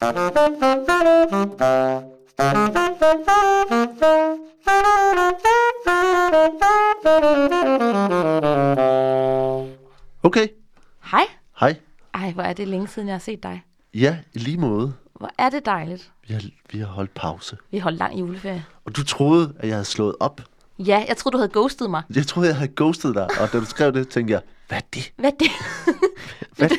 Okay, Hej. hej. Ej, hvor er det længe siden, jeg har set dig. Ja, i lige måde. Hvor er det dejligt. Vi har, vi har holdt pause. Vi holdt lang juleferie. Og du troede, at jeg havde slået op. Ja, jeg troede, du havde ghostet mig. Jeg troede, jeg havde ghostet dig. Og da du skrev det, tænkte jeg, hvad er det? Hvad er det? Hvad er det?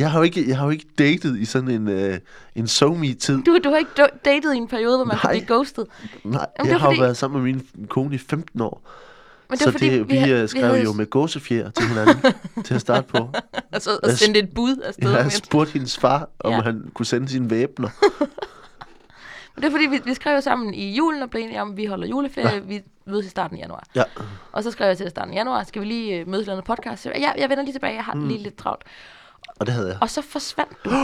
Jeg har jo ikke, jeg har jo ikke datet i sådan en, øh, en SoMe-tid. Du, du har ikke datet i en periode, hvor man Nej. kunne blive ghostet. Nej, det jeg har jo fordi- været sammen med min kone i 15 år. Men så var fordi, det, vi, vi skrev havde jo med gåsefjer til hinanden til at starte på. Altså, og sendte et bud afsted. Jeg med havde et- spurgt hendes far, om Ja. han kunne sende sine væbner. Men det er fordi, vi, vi skrev jo sammen i julen og blev enige om, at vi holder juleferie. Ja. Vi mødes i starten af januar. Ja, Og så skrev jeg til starten af januar, skal vi lige øh, mødes i noget podcast? Så, Ja, jeg vender lige tilbage, jeg har mm. lige lidt travlt. Og det havde jeg. Og så forsvandt du.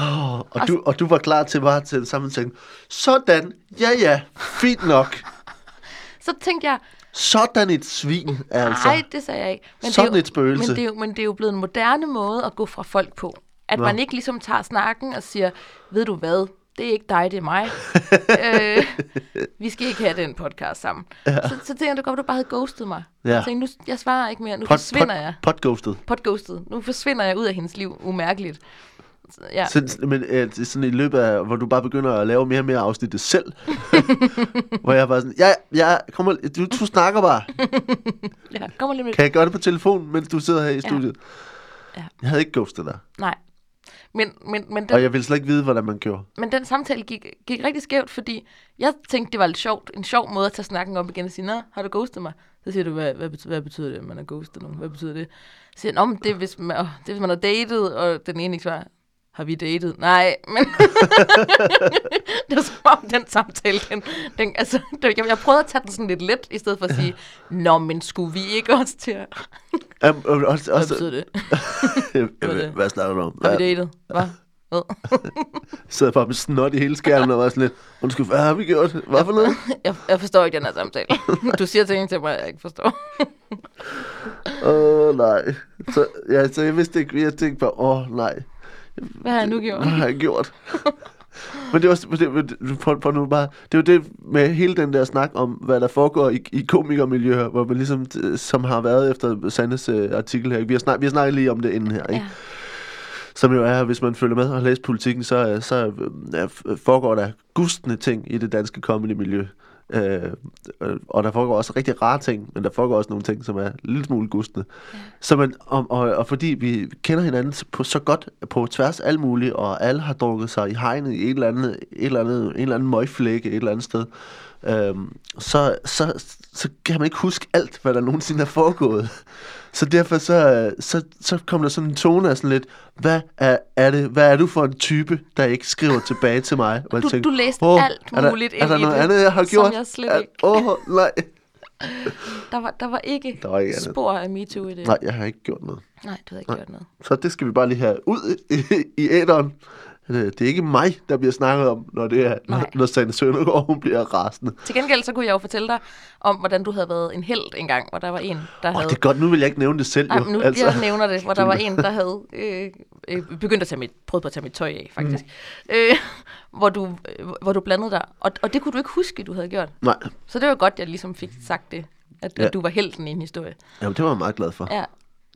Oh, og, du, og du var klar til bare til det samme ting. Sådan, ja ja, fint nok. Så tænkte jeg, Sådan et svin, altså. nej, det sagde jeg ikke. Men Sådan det er jo, et spøgelse. Men det, er jo, men det er jo blevet en moderne måde at gå fra folk på. At Nå. man ikke ligesom tager snakken og siger, ved du hvad, det er ikke dig, det er mig. øh, vi skal ikke have den podcast sammen. Ja. Så, så tænkte jeg, det godt, du bare havde ghostet mig. Ja. Jeg tænkte, nu, jeg svarer ikke mere, nu Pot, forsvinder pot, jeg. Potghostet. Potghostet. Nu forsvinder jeg ud af hendes liv, umærkeligt. Så, Ja. Sådan, men øh, sådan i løbet af, hvor du bare begynder at lave mere og mere afsnit det selv. hvor jeg bare sådan, ja, ja, kommer, du, du snakker bare. ja, kommer lige med Kan jeg gøre det på telefon, mens du sidder her i Ja. studiet? Ja. Jeg havde ikke ghostet dig. Nej. Men, men, men, Og den, jeg ville slet ikke vide, hvordan man gjorde. men den samtale gik, gik rigtig skævt, fordi jeg tænkte, det var lidt sjovt. En sjov måde at tage snakken op igen og sige, Nå, har du ghostet mig? Så siger du, hvad, hvad, betyder, hvad betyder det, at man har ghostet nogen? Hvad betyder det? Så siger jeg, "Nå, men det er, hvis man, det er, hvis man har datet, og den ene ikke svarer, har vi datet? Nej, men det var som om den samtale, den, den altså, det, jeg, jeg prøvede at tage den sådan lidt let, i stedet for at sige, nå, men skulle vi ikke også til at... Um, og, også, Hvad betyder det? er det? hvad snakker du om? Har vi datet? Hvad? Hvad? sad bare med snot i hele skærmen og var sådan lidt, undskyld, hvad har vi gjort? Hvad for noget? Jeg, jeg forstår ikke den her samtale. Du siger ting til mig, jeg ikke forstår. Åh, oh, nej. Så, ja, så jeg vidste ikke, jeg tænkte bare, åh, oh, nej. Hvad har jeg nu gjort? Hvad har jeg gjort? Men det var det, på, på nu bare, det var det med hele den der snak om, hvad der foregår i, i komikermiljøer, hvor man ligesom, øh, som har været efter Sandes uh, artikel her. Vi har, snak, vi har snakket lige om det inden her, ikke? Ja. Som jo er, hvis man følger med og læst politikken, så, øh, så øh, f- foregår der gustende ting i det danske comedy-miljø. Øh, øh, og der foregår også rigtig rare ting, men der foregår også nogle ting, som er en lille smule gustende. Ja. Så man, og, og, og fordi vi kender hinanden så- på, så godt på tværs af alt muligt, og alle har drukket sig i hegnet i et eller andet, et eller andet, en eller anden møgflække et eller andet sted, øhm, så, så, så kan man ikke huske alt, hvad der nogensinde er foregået. Så derfor så, så, så kom der sådan en tone af sådan lidt, hvad er, er det, hvad er du for en type, der ikke skriver tilbage til mig? Jeg Du- du læste "Åh, alt er der, muligt er der i noget det, andet, jeg har som gjort? jeg slet Er- ikke- Åh, nej. Der var, der var ikke Der var ikke andet. spor af MeToo i det. Nej, jeg har ikke gjort noget. Nej, du havde ikke gjort noget. Så det skal vi bare lige have ud i, i æderen. Det er ikke mig, der bliver snakket om, når det er, når, Nej. når Sanne Søndergaard hun bliver rasende. Til gengæld så kunne jeg jo fortælle dig om, hvordan du havde været en held engang, hvor der var en, der Åh, havde... det er godt, nu vil jeg ikke nævne det selv, Nej, nu altså. jeg nævner det, hvor der var en, der havde øh, øh, begyndt at tage mit, prøvet på at tage mit tøj af, faktisk. Mm. Øh, hvor, du, øh, hvor du blandede dig. Og, og det kunne du ikke huske, du havde gjort. Nej, Så det var godt, jeg ligesom fik sagt det, at. Ja. at du var helten i en historie. Jamen, det var jeg meget glad for. Ja,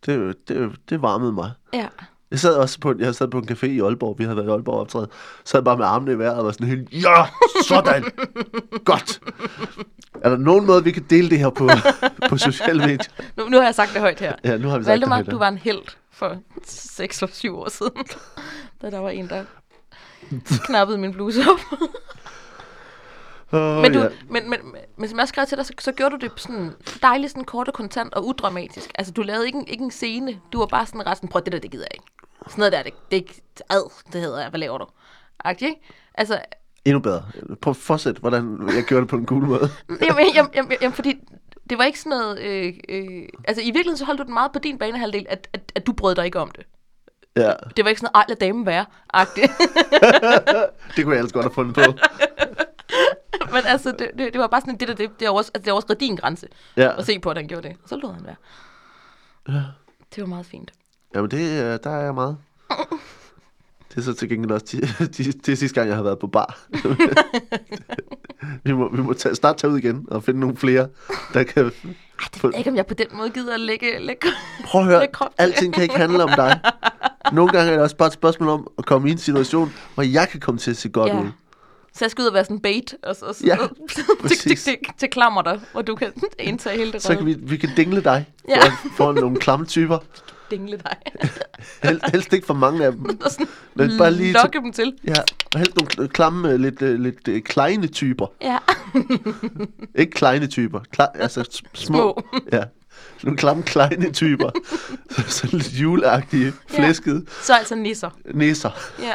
Det, det, det varmede mig. ja. Jeg sad også på, jeg sad på en café i Aalborg, vi havde været i Aalborg optræde. Sad bare med armene i vejret og var sådan helt, ja, sådan, godt. Er der nogen måde, vi kan dele det her på, på sociale medier? Nu, nu har jeg sagt det højt her. Ja, nu har vi sagt Valdemar, det højt, du var en held for 6 eller 7 år siden, da der var en, der knappede min bluse op. Åh, Men, du, ja. men, men, men som jeg skrev til dig, så, så gjorde du det sådan dejligt sådan kort og kontant og udramatisk. Altså, du lavede ikke en, ikke en scene. Du var bare sådan resten, prøv det der, det gider jeg ikke. Sådan noget der, det, det er ikke, ad, det hedder jeg, hvad laver du? Agtig, ikke? Altså, Endnu bedre. Prøv at fortsætte, hvordan jeg gjorde det på en cool måde. jamen, jamen, jamen, jamen, fordi det var ikke sådan noget, øh, øh, altså i virkeligheden så holdt du den meget på din banehalvdel, at, at, at du brød dig ikke om det. Ja, Det var ikke sådan, ej, lad damen være, agtigt. det kunne jeg ellers godt have fundet på. Men altså, det, det, det var bare sådan, det der, det, det er også, altså, det er også din grænse Ja, at se på, at han gjorde det. Og så lod han være. Ja. Det var meget fint. Jamen det, øh, der er jeg meget. Det Det er så til gengæld også de, de, de sidste gang, jeg har været på bar. vi må, vi må tage, snart tage ud igen og finde nogle flere, der kan... Ej, det ved jeg ikke, om jeg på den måde gider at lægge... lægge Prøv at høre, alting kan ikke handle om dig. Nogle gange er det også bare et spørgsmål om at komme i en situation, hvor jeg kan komme til at se godt Ja. ud. så jeg skal ud og være sådan bait, og så, så Ja, til, præcis. til, til, klammer dig, hvor du kan indtage hele det Så kan vi, vi kan dingle dig for, Ja. for nogle klamme typer. Dingle dig. Helst, helst ikke for mange af dem. og sådan Men bare lige til- lokke dem til. Ja, og helst nogle kl- klamme, lidt, øh, lidt øh, kleine typer. Ja, Ikke kleine typer, Kla- altså små. små. Ja, nogle klamme, kleine typer. så lidt juleagtige, flæskede Så altså nisser. nisser. Ja.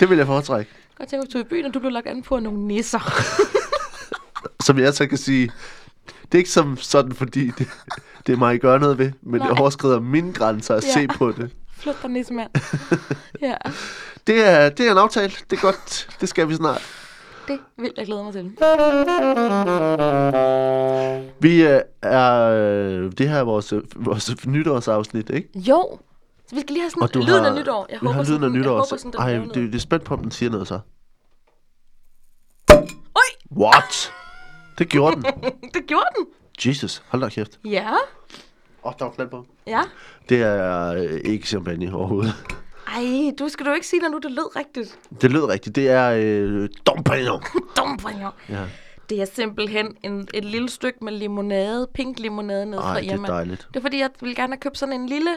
Det vil jeg foretrække. Godt tænke, hvis du i byen, og du blev lagt an på nogle nisser. Som jeg så kan sige, det er ikke som sådan, fordi det, det er mig, I gør noget ved, men det Nej. overskrider mine grænser at Ja. se på det. Flyt dig, nissemand. Ja, Det er, det er en aftale. Det er godt. Det skal vi snart. det vil jeg glæde mig til. Vi øh, er... øh, Det her er vores, vores nytårsafsnit, ikke? Jo, så vi skal lige have sådan lyden af nytår. Jeg vi håber, har lyden af nytår. Jeg håber sådan, Ej, det, det er spændt på, om den siger noget så. Oj, What? Det gjorde den. det gjorde den. Jesus, hold da kæft. Ja, Åh, oh, der var knald på. ja. Det er øh, ikke champagne overhovedet. Ej, du skal du ikke sige, når nu det lød rigtigt. Det lød rigtigt. Det er øh, Dom Pérignon. Dumbringer. Ja. Det er simpelthen en, et lille stykke med limonade, pink limonade ned Ej, fra det er Irma. dejligt. Det er fordi, jeg ville gerne have købt sådan en lille,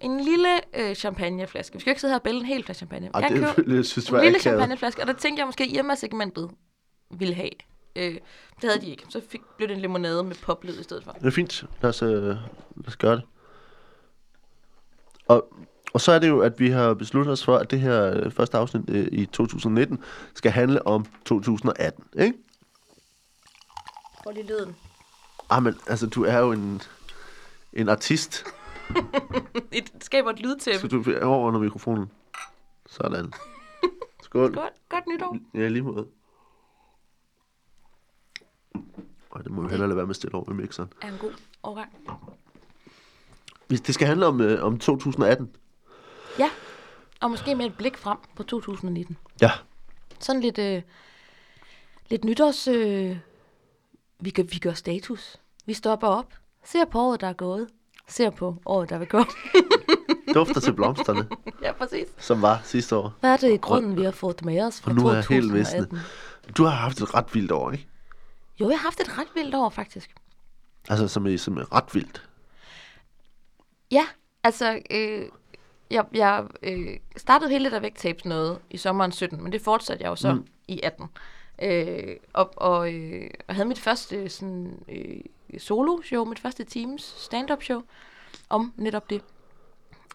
en lille øh, champagneflaske. Vi skal jo ikke sidde her og bælge en hel flaske champagne. Ej, Jeg det jeg synes en lille champagneflaske, og der tænkte jeg måske, at Irma-segmentet ville have. Øh, det havde de ikke. Så fik, blev det en limonade med poplyd i stedet for. Det er fint. Lad os, øh, lad os gøre det. Og, og så er det jo, at vi har besluttet os for, at det her øh, første afsnit øh, i 2019 skal handle om 2018, ikke? Prøv lige lyden. Ah, men altså, du er jo en, en artist, Det skaber et lydtæppe. så du er over under mikrofonen. Sådan. Skål. Godt, godt nytår. Ja, lige måde. Og det må vi hellere lade være med at stille over i mixeren. Er en god overgang. Hvis det skal handle om, øh, om 2018. Ja, og måske med et blik frem på 2019. Ja. Sådan lidt, øh, lidt nytårs... Øh, vi, gør, vi gør status. Vi stopper op, ser på året, der er gået. Ser på året, der vil gå. Dufter til blomsterne, ja, præcis. som var sidste år. Hvad er det i grunden, vi har fået med os fra Og nu er jeg helt 2018? visne. Du har haft et ret vildt år, ikke? Jo, jeg har haft et ret vildt år, faktisk. Altså, som er, som er ret vildt. Ja, altså, øh, jeg, jeg øh, startede hele det der vægttabs noget i sommeren 17, men det fortsatte jeg jo så mm. i 18. Øh, og og øh, jeg havde mit første sådan, øh, solo-show, mit første teams stand-up-show om netop det.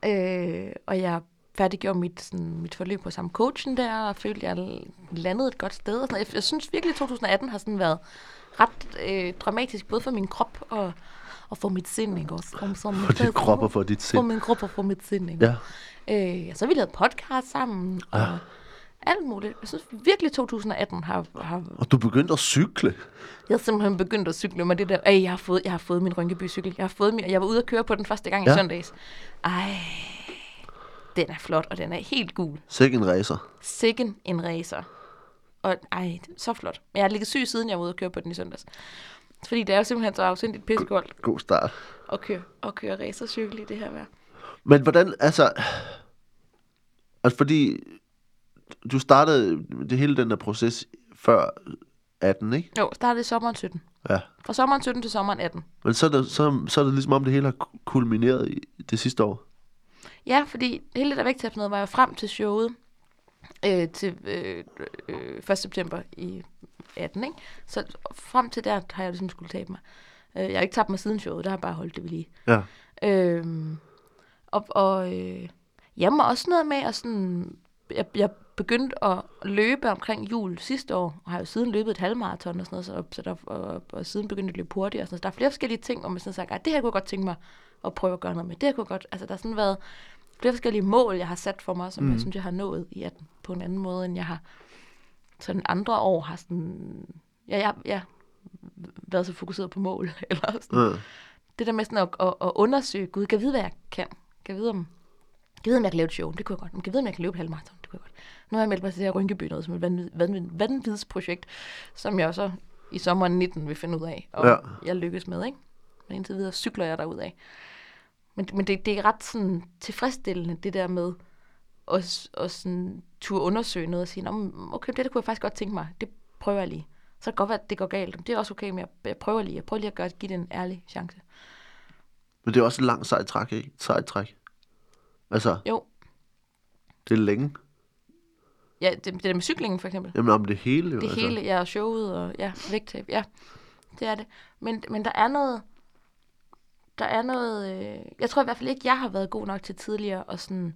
Øh, og jeg færdiggjorde mit, sådan, mit forløb på samme coachen der, og følte, at jeg landede et godt sted. Og sådan. Jeg, jeg synes virkelig, at 2018 har sådan været ret øh, dramatisk, både for min krop og, og for mit sind, ikke også? Som, som For din krop og for dit For sind. min krop og for mit sind, ikke? Ja. Øh, så har vi lavet podcast sammen, og Ja. alt muligt. Jeg synes virkelig, 2018 har, har Og du begyndte at cykle. jeg har simpelthen begyndt at cykle med det der. Ej, jeg har fået, jeg har fået min Rynkeby-cykel. Jeg har fået min, jeg var ude at køre på den første gang. Ja. i søndags. Ej, den er flot, og den er helt gul. Sikke en racer. Sikken en racer. Og ej, så flot. Men jeg har ligget syg siden jeg var ude at køre på den i søndags. Fordi det er jo simpelthen så afsindigt pissekoldt God start. at køre, at køre racercykel i det her vejr. Men hvordan, altså... Altså, fordi du startede det hele den der proces før 18, ikke? Jo, startede i sommeren 17. Ja. Fra sommeren 17 til sommeren 18. Men så er, det, så, så er det ligesom om, det hele har kulmineret i det sidste år. Ja, fordi hele det der vægttab noget var jo frem til showet øh, til øh, øh, 1. september i 18, ikke? Så frem til der har jeg ligesom skulle tabe mig. Øh, jeg har ikke tabt mig siden showet, der har jeg bare holdt det ved lige. Ja. Øhm, og og øh, jamen også noget med at sådan, jeg, jeg begyndte at løbe omkring jul sidste år, og har jo siden løbet et halvmarathon og sådan noget, så, så der, og, og, siden begyndte at løbe hurtigt og sådan noget. Så der er flere forskellige ting, hvor man sådan sagt, "Ej, det her kunne jeg godt tænke mig at prøve at gøre noget med. Det her kunne jeg godt, altså der har sådan været flere forskellige mål, jeg har sat for mig, som mm. jeg synes, jeg har nået i 18 på en anden måde, end jeg har sådan andre år har sådan, ja, jeg, jeg været så fokuseret på mål, eller sådan, Ja. det der med sådan at, at, at undersøge, gud, kan vide, hvad jeg kan? Kan jeg vide, om Jeg ved, om jeg kan lave et show. Det kunne jeg godt. Men jeg ved, om jeg kan løbe halvmarathon. Det kunne jeg godt. Nu har jeg meldt mig til det her Rynkeby noget som et vanvid, vanvid, vanvidsprojekt, som jeg så i sommeren 19 vil finde ud af, og ja. jeg lykkes med, ikke? Men indtil videre cykler jeg derud af. Men, men det, det er ret sådan tilfredsstillende, det der med at, at sådan, turde undersøge noget og sige, "Nå, men okay, det der kunne jeg faktisk godt tænke mig, det prøver jeg lige. Så kan det godt være, at det går galt, men det er også okay, men jeg, jeg prøver lige. Jeg prøver lige at gøre, give det en ærlig chance. Men det er også et langt sejt træk, ikke? Sejt træk. Altså, Jo, det er længe. ja, det, det der med cyklingen for eksempel. Jamen om det hele jo. Det altså. hele, ja, og showet og ja, vægttab, ja, det er det. Men, men der er noget, der er noget, øh, jeg tror i hvert fald ikke, jeg har været god nok til tidligere at sådan,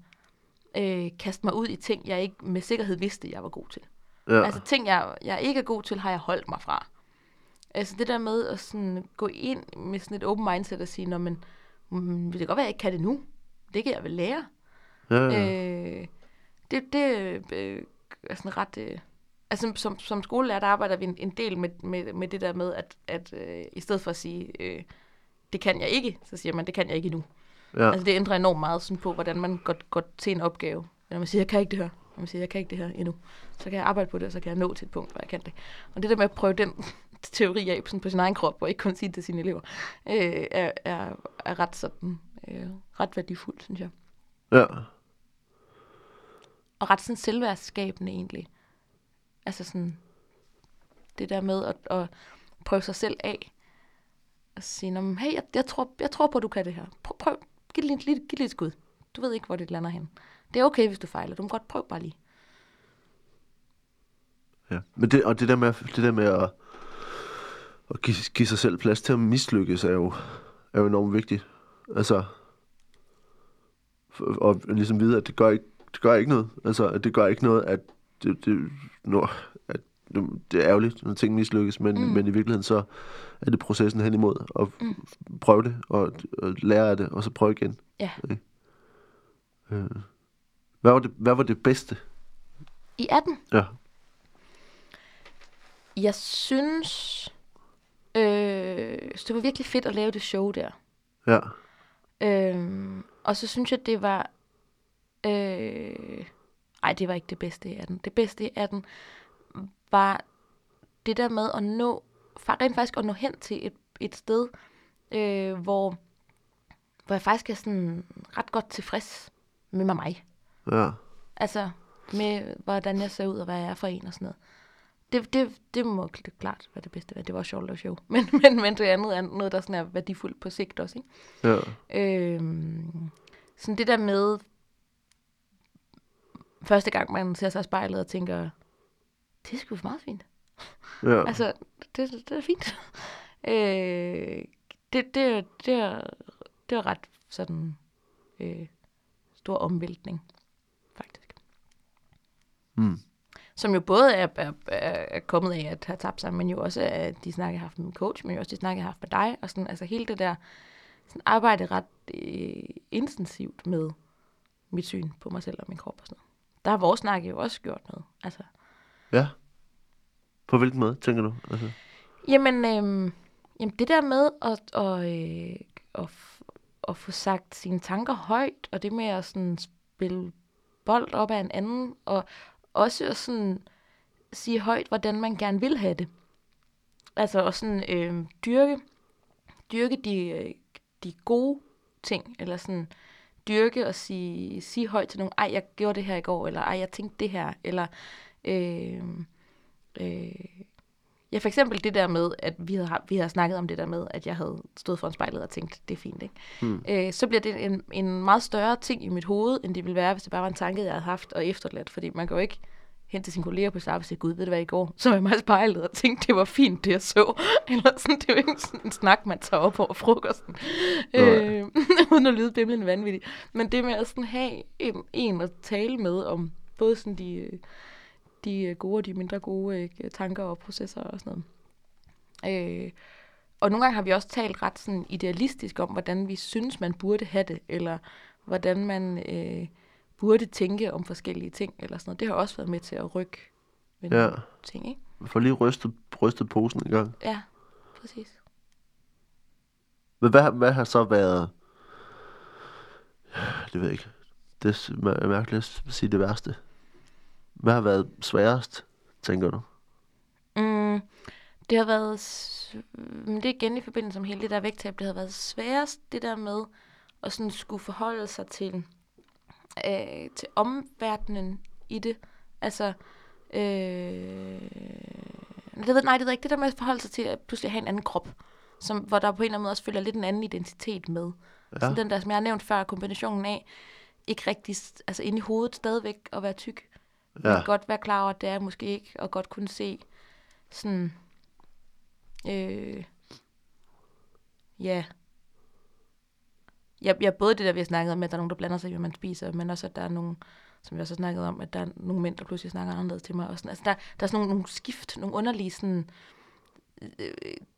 øh, kaste mig ud i ting, jeg ikke med sikkerhed vidste, jeg var god til. Ja. Altså ting, jeg, jeg ikke er god til, har jeg holdt mig fra. Altså det der med at sådan gå ind med sådan et open mindset og sige, Nå, men mm, det kan godt være, jeg ikke kan det nu. Det kan jeg vel lære. ja, ja. Øh, det, det øh, er sådan ret... Øh, altså som, som skolelærer, der arbejder vi en, en del med, med, med det der med, at, at øh, i stedet for at sige, øh, det kan jeg ikke, så siger man, det kan jeg ikke endnu. ja. Altså det ændrer enormt meget sådan på, hvordan man går, går til en opgave. Når man siger, jeg kan ikke det her. Når man siger, jeg kan ikke det her endnu. Så kan jeg arbejde på det, og så kan jeg nå til et punkt, hvor jeg kan det. Og det der med at prøve den teori af sådan på sin egen krop, og ikke kun sige det til sine elever, øh, er, er, er ret sådan, øh, ret værdifuldt, synes jeg. ja. og ret sådan selvværdsskabende egentlig. Altså sådan, det der med at, at prøve sig selv af, og sige, hey, jeg, jeg, tror, jeg tror på, at du kan det her. Prøv, prøv giv det lidt, giv det lidt et skud. Du ved ikke, hvor det lander hen. Det er okay, hvis du fejler. Du må godt prøve bare lige. Ja, men det, og det der med, det der med at, at give, give sig selv plads til at mislykkes, er jo, er jo enormt vigtigt. Altså, og, og ligesom vide, at det gør ikke, det gør ikke noget. Altså, at det gør ikke noget, at det, det, når, nu- det er ærgerligt, når ting mislykkes, men, mm. Men i virkeligheden så er det processen hen imod at mm. prøve det, og, og lære af det, og så prøve igen. Ja. Øh. Hvad var det, hvad var det bedste? I 18, Ja. jeg synes, øh, det var virkelig fedt at lave det show der. Ja. Øhm, og så synes jeg, det var... Øh, ej, det var ikke det bedste i 18. Det bedste i 18 var det der med at nå... Rent faktisk at nå hen til et, et sted, øh, hvor, hvor jeg faktisk er sådan ret godt tilfreds med mig. mig. Ja. Altså med, hvordan jeg ser ud og hvad jeg er for en og sådan noget. Det, det, det må kl- klart være det bedste. være. Det var sjovt at show. Men, men, men det andet er noget, der sådan er værdifuldt på sigt også. Ikke? Ja. Øhm, sådan det der med, første gang man ser sig i spejlet og tænker, det er sgu meget fint. Ja. Altså, det, det er fint. øh, det, det, det, er, det er ret sådan øh, stor omvæltning, faktisk. Mm. Som jo både er, er, er, kommet af at have tabt sig, men jo også af de snakke, jeg har haft med min coach, men jo også de snakke, jeg har haft med dig. Og sådan, altså hele det der sådan arbejde ret øh, intensivt med mit syn på mig selv og min krop og sådan noget. Der har vores snakke jo også gjort noget. Altså, Ja. På hvilken måde, tænker du? Altså, Jamen, øhm, jamen det der med at, at, øh, at, at få sagt sine tanker højt, og det med at sådan spille bold op af en anden, og også at sådan sige højt, hvordan man gerne vil have det. Altså at sådan øh, dyrke, dyrke de, øh, de gode ting, eller sådan dyrke og sige, sige højt til nogen, ej, jeg gjorde det her i går, eller ej, jeg tænkte det her, eller øh, øh, Ja, for eksempel det der med, at vi havde, vi havde snakket om det der med, at jeg havde stået foran spejlet og tænkt, det er fint, ikke? Hmm. Øh, så bliver det en, en meget større ting i mit hoved, end det ville være, hvis det bare var en tanke, jeg havde haft og efterladt. Fordi man kan jo ikke hen til sine kolleger på arbejde og sige, gud, ved du hvad, i går, så var jeg meget spejlet og tænkte, det var fint, det jeg så. Eller sådan, det er jo ikke sådan en snak, man tager op over frokosten. Øh, uden at lyde bimlende vanvittigt. Men det med at sådan have en, en at tale med om både sådan de, øh, de øh, gode og de mindre gode øh, tanker og processer og sådan noget. Øh, og nogle gange har vi også talt ret sådan idealistisk om, hvordan vi synes, man burde have det, eller hvordan man øh, burde tænke om forskellige ting, eller sådan noget. Det har også været med til at rykke ved Ja. nogle ting, ikke? For lige rystet, rystet posen en gang. Ja, præcis. Men hvad, hvad har så været... Det ved jeg ikke. det er mærkeligt at sige det værste. Hvad har været sværest, tænker du? Mm, det har været... s- mm, Det er igen i forbindelse med hele det der vægttab. Det har været sværest, det der med at sådan skulle forholde sig til, øh, til omverdenen i det. Altså... Øh, det ved, nej, det ved jeg ikke. Det der med at forholde sig til at pludselig have en anden krop. Som, hvor der på en eller anden måde også følger lidt en anden identitet med. Ja. Sådan den der, som jeg har nævnt før, kombinationen af ikke rigtig, altså inde i hovedet stadigvæk at være tyk. Ja. Men godt være klar over, at det er måske ikke, og godt kunne se sådan, øh, ja, ja, ja, både det der, vi har snakket om, at der er nogen, der blander sig i, hvad man spiser, men også, at der er nogen, som vi også har snakket om, at der er nogle mænd, der pludselig snakker anderledes til mig. Og sådan. Altså, der, der er sådan nogle, nogle skift, nogle underlige sådan, øh,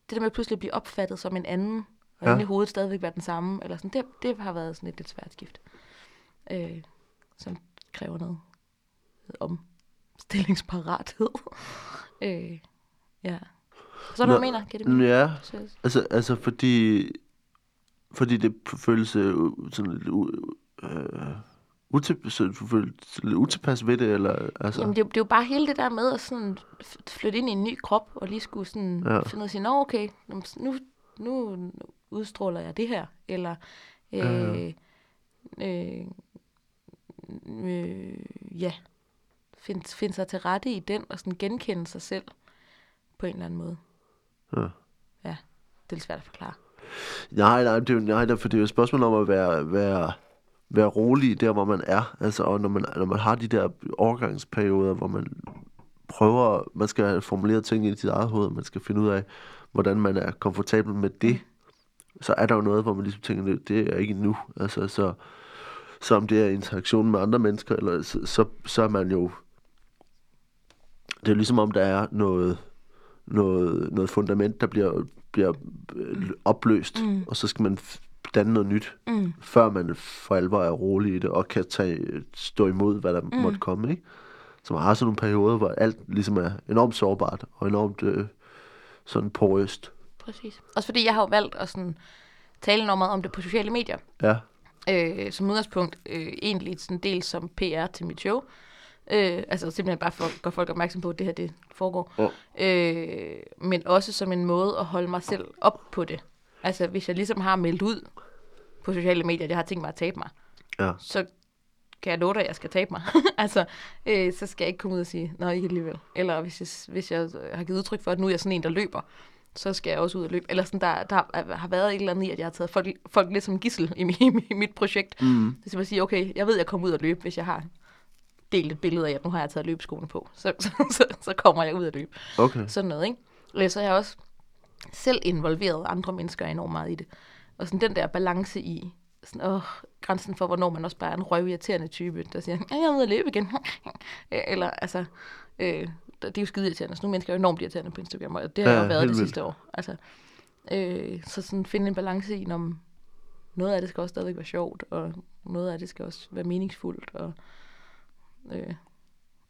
det der med at pludselig blive opfattet som en anden, og ja. i hovedet stadigvæk være den samme, eller sådan, det, det har været sådan et lidt svært skift, øh, som kræver noget omstillingsparathed. øh, ja. Så Nå, du mener? Giver det ja altså, altså fordi, fordi det føles øh, sådan lidt øh, utilpas, lidt utilpas ved det, eller altså... Jamen, det, er det er jo bare hele det der med at sådan flytte ind i en ny krop, og lige skulle sådan Ja. ja. finde ud af sige, Nå, okay, nu, nu, udstråler jeg det her, eller øh, øh, øh, ja, finde find sig til rette i den, og sådan genkende sig selv på en eller anden måde. Ja. Ja, det er svært at forklare. Nej, nej, det er jo, nej, for det er jo et spørgsmål om at være, være, være rolig der, hvor man er. Altså, og når man, når man har de der overgangsperioder, hvor man prøver, man skal formulere ting i sit eget hoved, man skal finde ud af, hvordan man er komfortabel med det, så er der jo noget, hvor man ligesom tænker, det, det er ikke nu. Altså, så, så om det er interaktion med andre mennesker, eller så, så, så er man jo... Det er ligesom om, der er noget, noget, noget fundament, der bliver, bliver øh, opløst, mm. og så skal man danne noget nyt, Mm. før man for alvor er rolig i det, og kan tage, stå imod, hvad der mm. måtte komme. Ikke? Så man har sådan nogle perioder, hvor alt ligesom er enormt sårbart, og enormt øh, sådan porøst. Præcis. Også fordi jeg har jo valgt at sådan tale enormt meget om det på sociale medier. Ja, øh, som udgangspunkt øh, egentlig sådan del som PR til mit show. Øh, altså simpelthen bare for at gøre folk opmærksom på, at det her det foregår. Ja. Øh, men også som en måde at holde mig selv op på det. Altså hvis jeg ligesom har meldt ud på sociale medier, at jeg har tænkt mig at tabe mig, ja, så kan jeg love dig, at jeg skal tabe mig. altså, øh, så skal jeg ikke komme ud og sige, nej, ikke alligevel. Eller hvis jeg, hvis jeg har givet udtryk for, at nu er jeg sådan en, der løber, så skal jeg også ud og løbe. Eller sådan, der, der har været et eller andet i, at jeg har taget folk, folk lidt som gissel i, mi- i mit projekt. mm. Det vil sige, okay, jeg ved, at jeg kommer ud og løbe, hvis jeg har delt et billede af, at nu har jeg taget løbeskoene på. Så, så, så, så kommer jeg ud og løbe. okay. Sådan noget, ikke? Øh, Så jeg også selv involveret andre mennesker enormt meget i det. Og sådan den der balance i, sådan, åh, grænsen for, hvornår man også bare er en røvirriterende type, der siger, ja, jeg er ude at løbe igen. Øh, Eller, altså, øh, det er jo skide irriterende. Så nogle mennesker er jo enormt irriterende på Instagram, og det har Ja, jeg jo været det sidste år. Altså, øh, så sådan finde en balance i, når noget af det skal også stadigvæk være sjovt, og noget af det skal også være meningsfuldt, og, øh,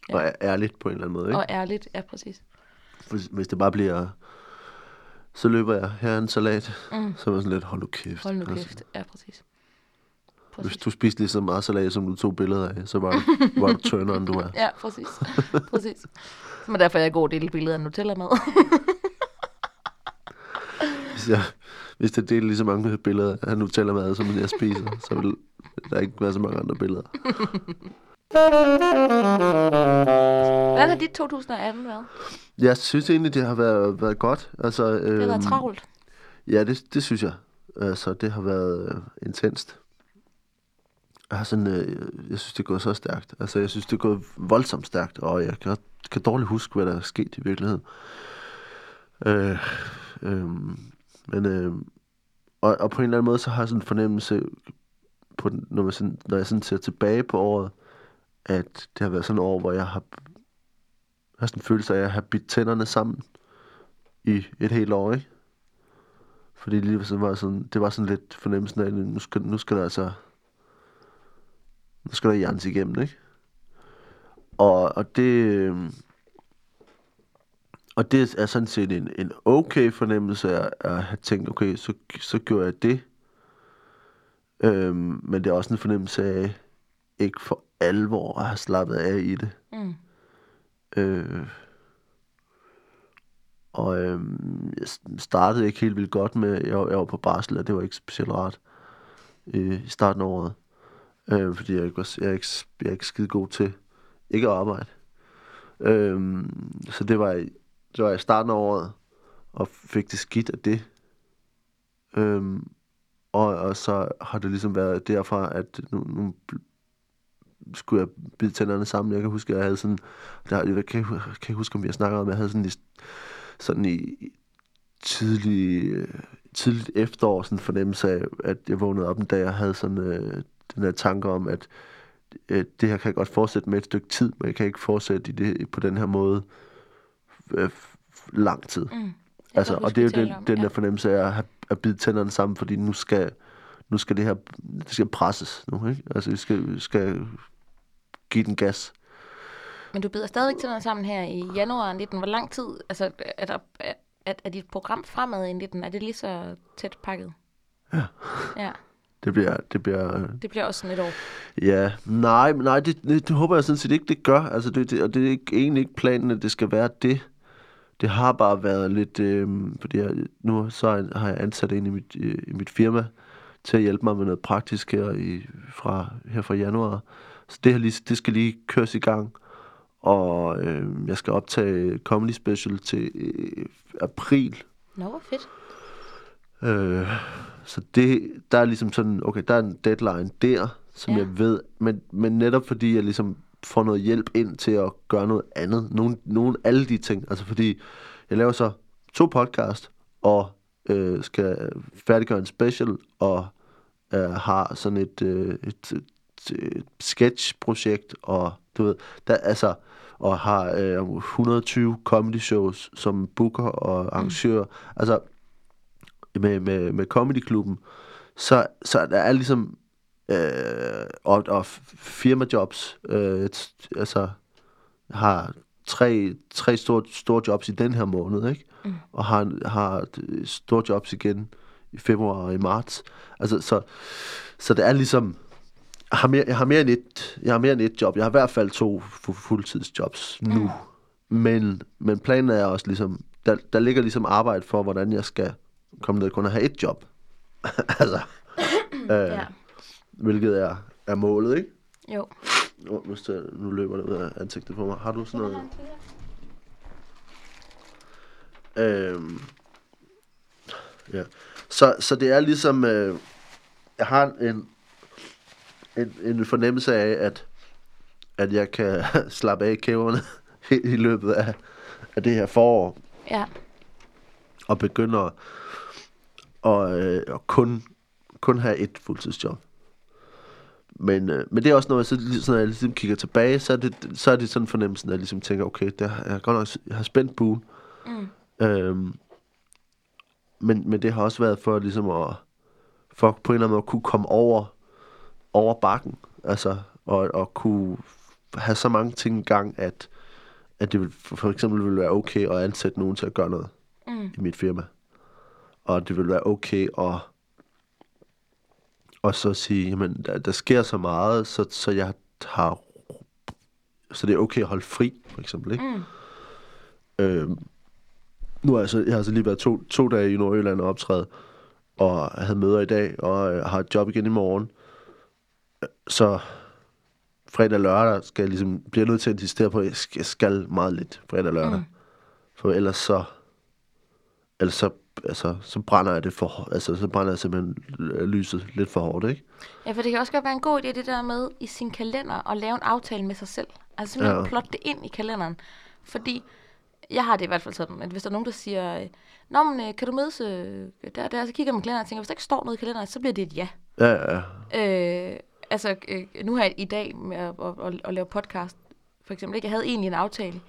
Ja. Og ærligt på en eller anden måde, ikke? og ærligt. Ja, præcis. Hvis, hvis det bare bliver, så løber jeg her en salat, Mm. så er man sådan lidt, hold nu kæft. Hold nu Altså, kæft. Ja, præcis. hvis du spiste lige så meget salat, som du tog billeder af, så var du, var du turneren, du er. Ja, præcis. præcis. Så er derfor, jeg er god dele billeder af Nutella-mad. Hvis jeg, hvis jeg delte lige så mange billeder af Nutella-mad, som jeg spiser, så vil der ikke være så mange andre billeder. Hvordan har dit 2018 været? Jeg synes egentlig, det har været, været godt. Altså, Det har øhm, været travlt. Ja, det, det synes jeg. Altså, det har været øh, intenst. Jeg har sådan, øh, jeg synes, det er gået så stærkt. Altså, jeg synes, det er gået voldsomt stærkt, og jeg kan, kan dårligt huske, hvad der er sket i virkeligheden. Øh, øh, men, øh, og, og på en eller anden måde, så har jeg sådan en fornemmelse, på, når, man sådan, når jeg sådan ser tilbage på året, at det har været sådan et år, hvor jeg har, jeg har sådan en følelse af, at jeg har bidt tænderne sammen i et helt år, ikke? Fordi lige så var sådan, det var sådan lidt fornemmelsen af, at nu skal, nu skal der altså, nu skal der hjernes igennem, ikke? Og, og det, øhm, og det er sådan set en, en okay fornemmelse af at have tænkt, okay, så, så gjorde jeg det. Øhm, men det er også en fornemmelse af ikke for alvor har slappet af i det. Mm. Øh, og øh, jeg startede ikke helt vildt godt med, jeg, jeg var på barsel, og det var ikke specielt rart øh, i starten af året. Øh, fordi jeg, ikke var, jeg, er ikke, jeg er ikke skide god til ikke at arbejde. Øh, så det var, det var i starten af året, og fik det skidt af det. Øh, og, og så har det ligesom været derfra, at nu, nu skulle jeg bide tænderne sammen. Jeg kan huske, at jeg havde sådan... Der, jeg kan, kan ikke huske, om vi har snakket om, jeg havde sådan i, sådan i tidlig, øh, tidligt efterår sådan fornemmelse af, at jeg vågnede op en dag og havde sådan øh, den her tanke om, at øh, det her kan jeg godt fortsætte med et stykke tid, men jeg kan ikke fortsætte i det, på den her måde øh, lang tid. Mm. Jeg Altså, og det er jo den, om, den ja. der fornemmelse af at, have, at bide tænderne sammen, fordi nu skal, nu skal det her det skal presses nu, ikke? Altså, vi skal, vi skal give den gas. Men du bider stadigvæk til noget sammen her i januar 19. Hvor lang tid, altså er, der, er, er, dit program fremad i 19, er det lige så tæt pakket? Ja. Ja, Det bliver, det bliver, det bliver også sådan et år. ja, nej, nej, det, det, det håber jeg sådan set ikke, det gør. Altså, det, det, og det er ikke, egentlig ikke planen, at det skal være det. Det har bare været lidt, øh, fordi jeg, nu så har jeg ansat en i mit, øh, i mit firma til at hjælpe mig med noget praktisk her, i, fra, her fra januar. Så det, her lige, det skal lige køres i gang. Og øh, jeg skal optage Comedy Special til øh, april. Nå, hvor fedt. Øh, så det, der er ligesom sådan, okay, der er en deadline der, som ja. jeg ved, men, men netop fordi jeg ligesom får noget hjælp ind til at gøre noget andet. Nogle, nogle alle de ting. Altså fordi, jeg laver så to podcast, og øh, skal færdiggøre en special, og øh, har sådan et, øh, et, et sketchprojekt, og du ved, der, altså, og har øh, 120 comedy shows som booker og arrangør. Mm. Altså, med, med, med comedyklubben, så, så der er ligesom øh, og, og firmajobs, øh, altså har tre, tre store, store jobs i den her måned, ikke? Mm. Og har, har et store jobs igen i februar og i marts. Altså, så, så det er ligesom, har, mere, jeg har mere end et, jeg har mere end et job. Jeg har i hvert fald to fu- fuldtidsjobs nu. Mm. Men, men planen er også ligesom, der, der ligger ligesom arbejde for, hvordan jeg skal komme ned kun at have et job. altså, øh, Ja. hvilket er, er målet, ikke? Jo. Oh, nu, nu løber det ud af ansigtet på mig. Har du sådan noget? Øhm, ja. Så, så det er ligesom, øh, jeg har en, en, en fornemmelse af, at, at jeg kan slappe af kæverne i løbet af, af det her forår, Ja. og begynde at, og, øh, og kun, kun have et fuldtidsjob. Men, øh, men det er også noget, så, så når jeg ligesom kigger tilbage, så er det, så er det sådan fornemmelsen, at jeg ligesom tænker, okay, det har, jeg har godt nok jeg har spændt buen. Mm. Øhm, men, men det har også været for ligesom at, for på en eller anden måde at kunne komme over, over bakken. Altså, og, og kunne have så mange ting i gang, at, at det vil, for, eksempel ville være okay at ansætte nogen til at gøre noget Mm. i mit firma. Og det vil være okay at og så sige, jamen, der, der sker så meget, så, så jeg har så det er okay at holde fri, for eksempel, ikke? Mm. Øhm, nu har jeg, så, jeg har så lige været to, to dage i Nordjylland og optræde, og havde møder i dag, og øh, har et job igen i morgen. Så fredag og lørdag skal jeg ligesom, bliver jeg nødt til at insistere på, at jeg skal, meget lidt fredag og lørdag. Mm. For ellers så, ellers så, altså, så brænder jeg det for, altså, så brænder jeg simpelthen lyset lidt for hårdt, ikke? Ja, for det kan også godt være en god idé, det der med i sin kalender at lave en aftale med sig selv. Altså simpelthen ja. Plotte det ind i kalenderen. Fordi jeg har det i hvert fald sådan, at hvis der er nogen, der siger, Nå, men øh, kan du mødes øh, der, der, så kigger man i kalenderen og tænker, hvis der ikke står noget i kalenderen, så bliver det et ja. Ja, ja, ja. Øh, altså, øh, nu har jeg i dag med at, at, at, at lave podcast, for eksempel, ikke? jeg havde egentlig en aftale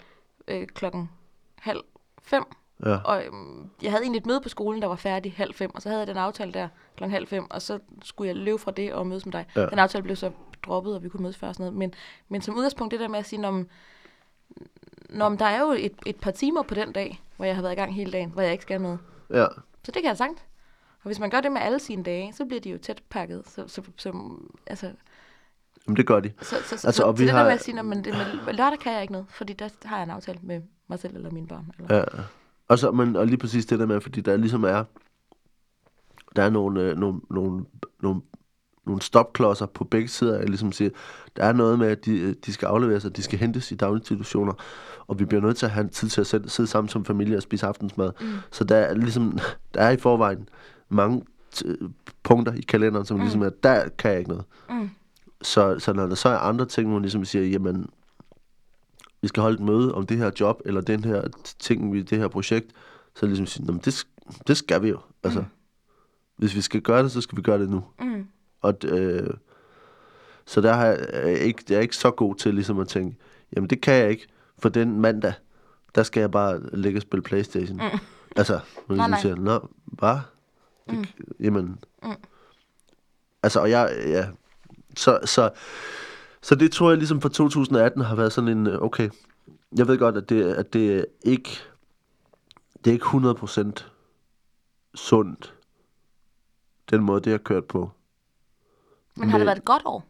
øh, klokken halv fem, ja. og øhm, jeg havde egentlig et møde på skolen, der var færdig halv fem, og så havde jeg den aftale der klokken halv fem, og så skulle jeg løbe fra det og mødes med dig. Ja. Den aftale blev så droppet, og vi kunne mødes før og sådan noget. Men, men som udgangspunkt, det der med at sige, når, når der er jo et, et par timer på den dag, hvor jeg har været i gang hele dagen, hvor jeg ikke skal noget. ja. Så det kan jeg sagt. Og hvis man gør det med alle sine dage, så bliver de jo tæt pakket. Så, så, så altså, Jamen, det gør de. Så, så, så, Altså, og så vi det der har- med at sige, "Nå, men det, med, lørdag kan jeg ikke noget, fordi der har jeg en aftale med mig selv eller mine børn. Eller, Ja. Og, så, men, og lige præcis det der med, fordi der ligesom er, der er nogle, øh, nogle, nogle, nogle, nogle stopklodser på begge sider. Jeg ligesom siger, der er noget med, at de, øh, de skal afleveres, og de skal hentes i daginstitutioner, og vi bliver nødt til at have tid til at sidde, sidde sammen som familie og spise aftensmad. Mm. Så der er ligesom, der er i forvejen mange t- punkter i kalenderen, som mm. ligesom er, der kan jeg ikke noget. Mm. Så, så når der så er andre ting, hvor man ligesom siger, jamen, vi skal holde et møde om det her job, eller den her ting, vi- det her projekt, så ligesom sige, "Nå, men det, det skal vi jo. Altså, hvis vi skal gøre det, så skal vi gøre det nu. Mm. Og, øh, så der har jeg, jeg ikke, jeg er ikke så god til ligesom at tænke, jamen det kan jeg ikke, for den mandag, der skal jeg bare ligge og spille Playstation. Mm. Altså, Nej, ligesom nej. siger, nå, hvad? Det, mm. Jamen, Mm. altså, og jeg, ja, så, så, så det tror jeg ligesom for 2018 har været sådan en, øh, okay, jeg ved godt, at det, at det ikke, det er ikke 100% sundt, den måde, det har kørt på. Men har det Men- været et godt år?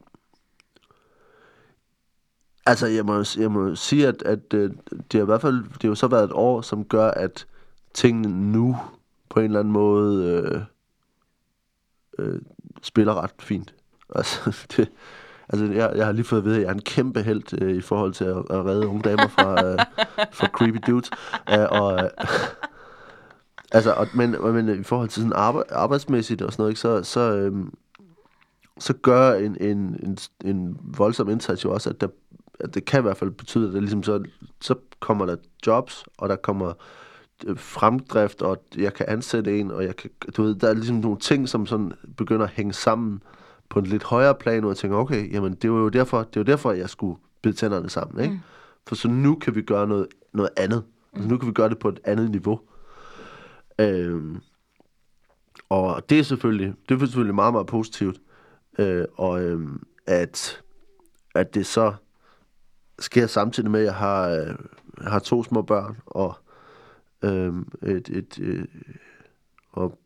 Altså, jeg må, jeg må sige, at, at øh, det har i hvert fald det har jo så været et år, som gør, at tingene nu på en eller anden måde øh, øh, spiller ret fint. Altså, det, altså jeg, jeg har lige fået at vide, at jeg er en kæmpe held øh, i forhold til at, at redde unge damer fra, øh, fra creepy dudes. Øh, og, øh, altså, og, men, men i forhold til sådan arbejde, arbejdsmæssigt og sådan noget, ikke, så, så, øh, så gør en, en, en, en voldsom indsats jo også, at, der, at det kan i hvert fald betyde, at der ligesom så, så kommer der jobs, og der kommer øh, fremdrift, og jeg kan ansætte en, og jeg kan, du ved, der er ligesom nogle ting, som sådan begynder at hænge sammen på en lidt højere plan, og jeg tænker, okay, jamen det var jo derfor, det var derfor, jeg skulle bide tænderne sammen, ikke? Mm. For så nu kan vi gøre noget, noget andet. Altså, nu kan vi gøre det på et andet niveau. Øhm, og det er selvfølgelig, det er selvfølgelig meget, meget positivt. Øh, og øhm, at, at det så sker samtidig med, at jeg har, øh, har to små børn, og øhm, et, et, øh, og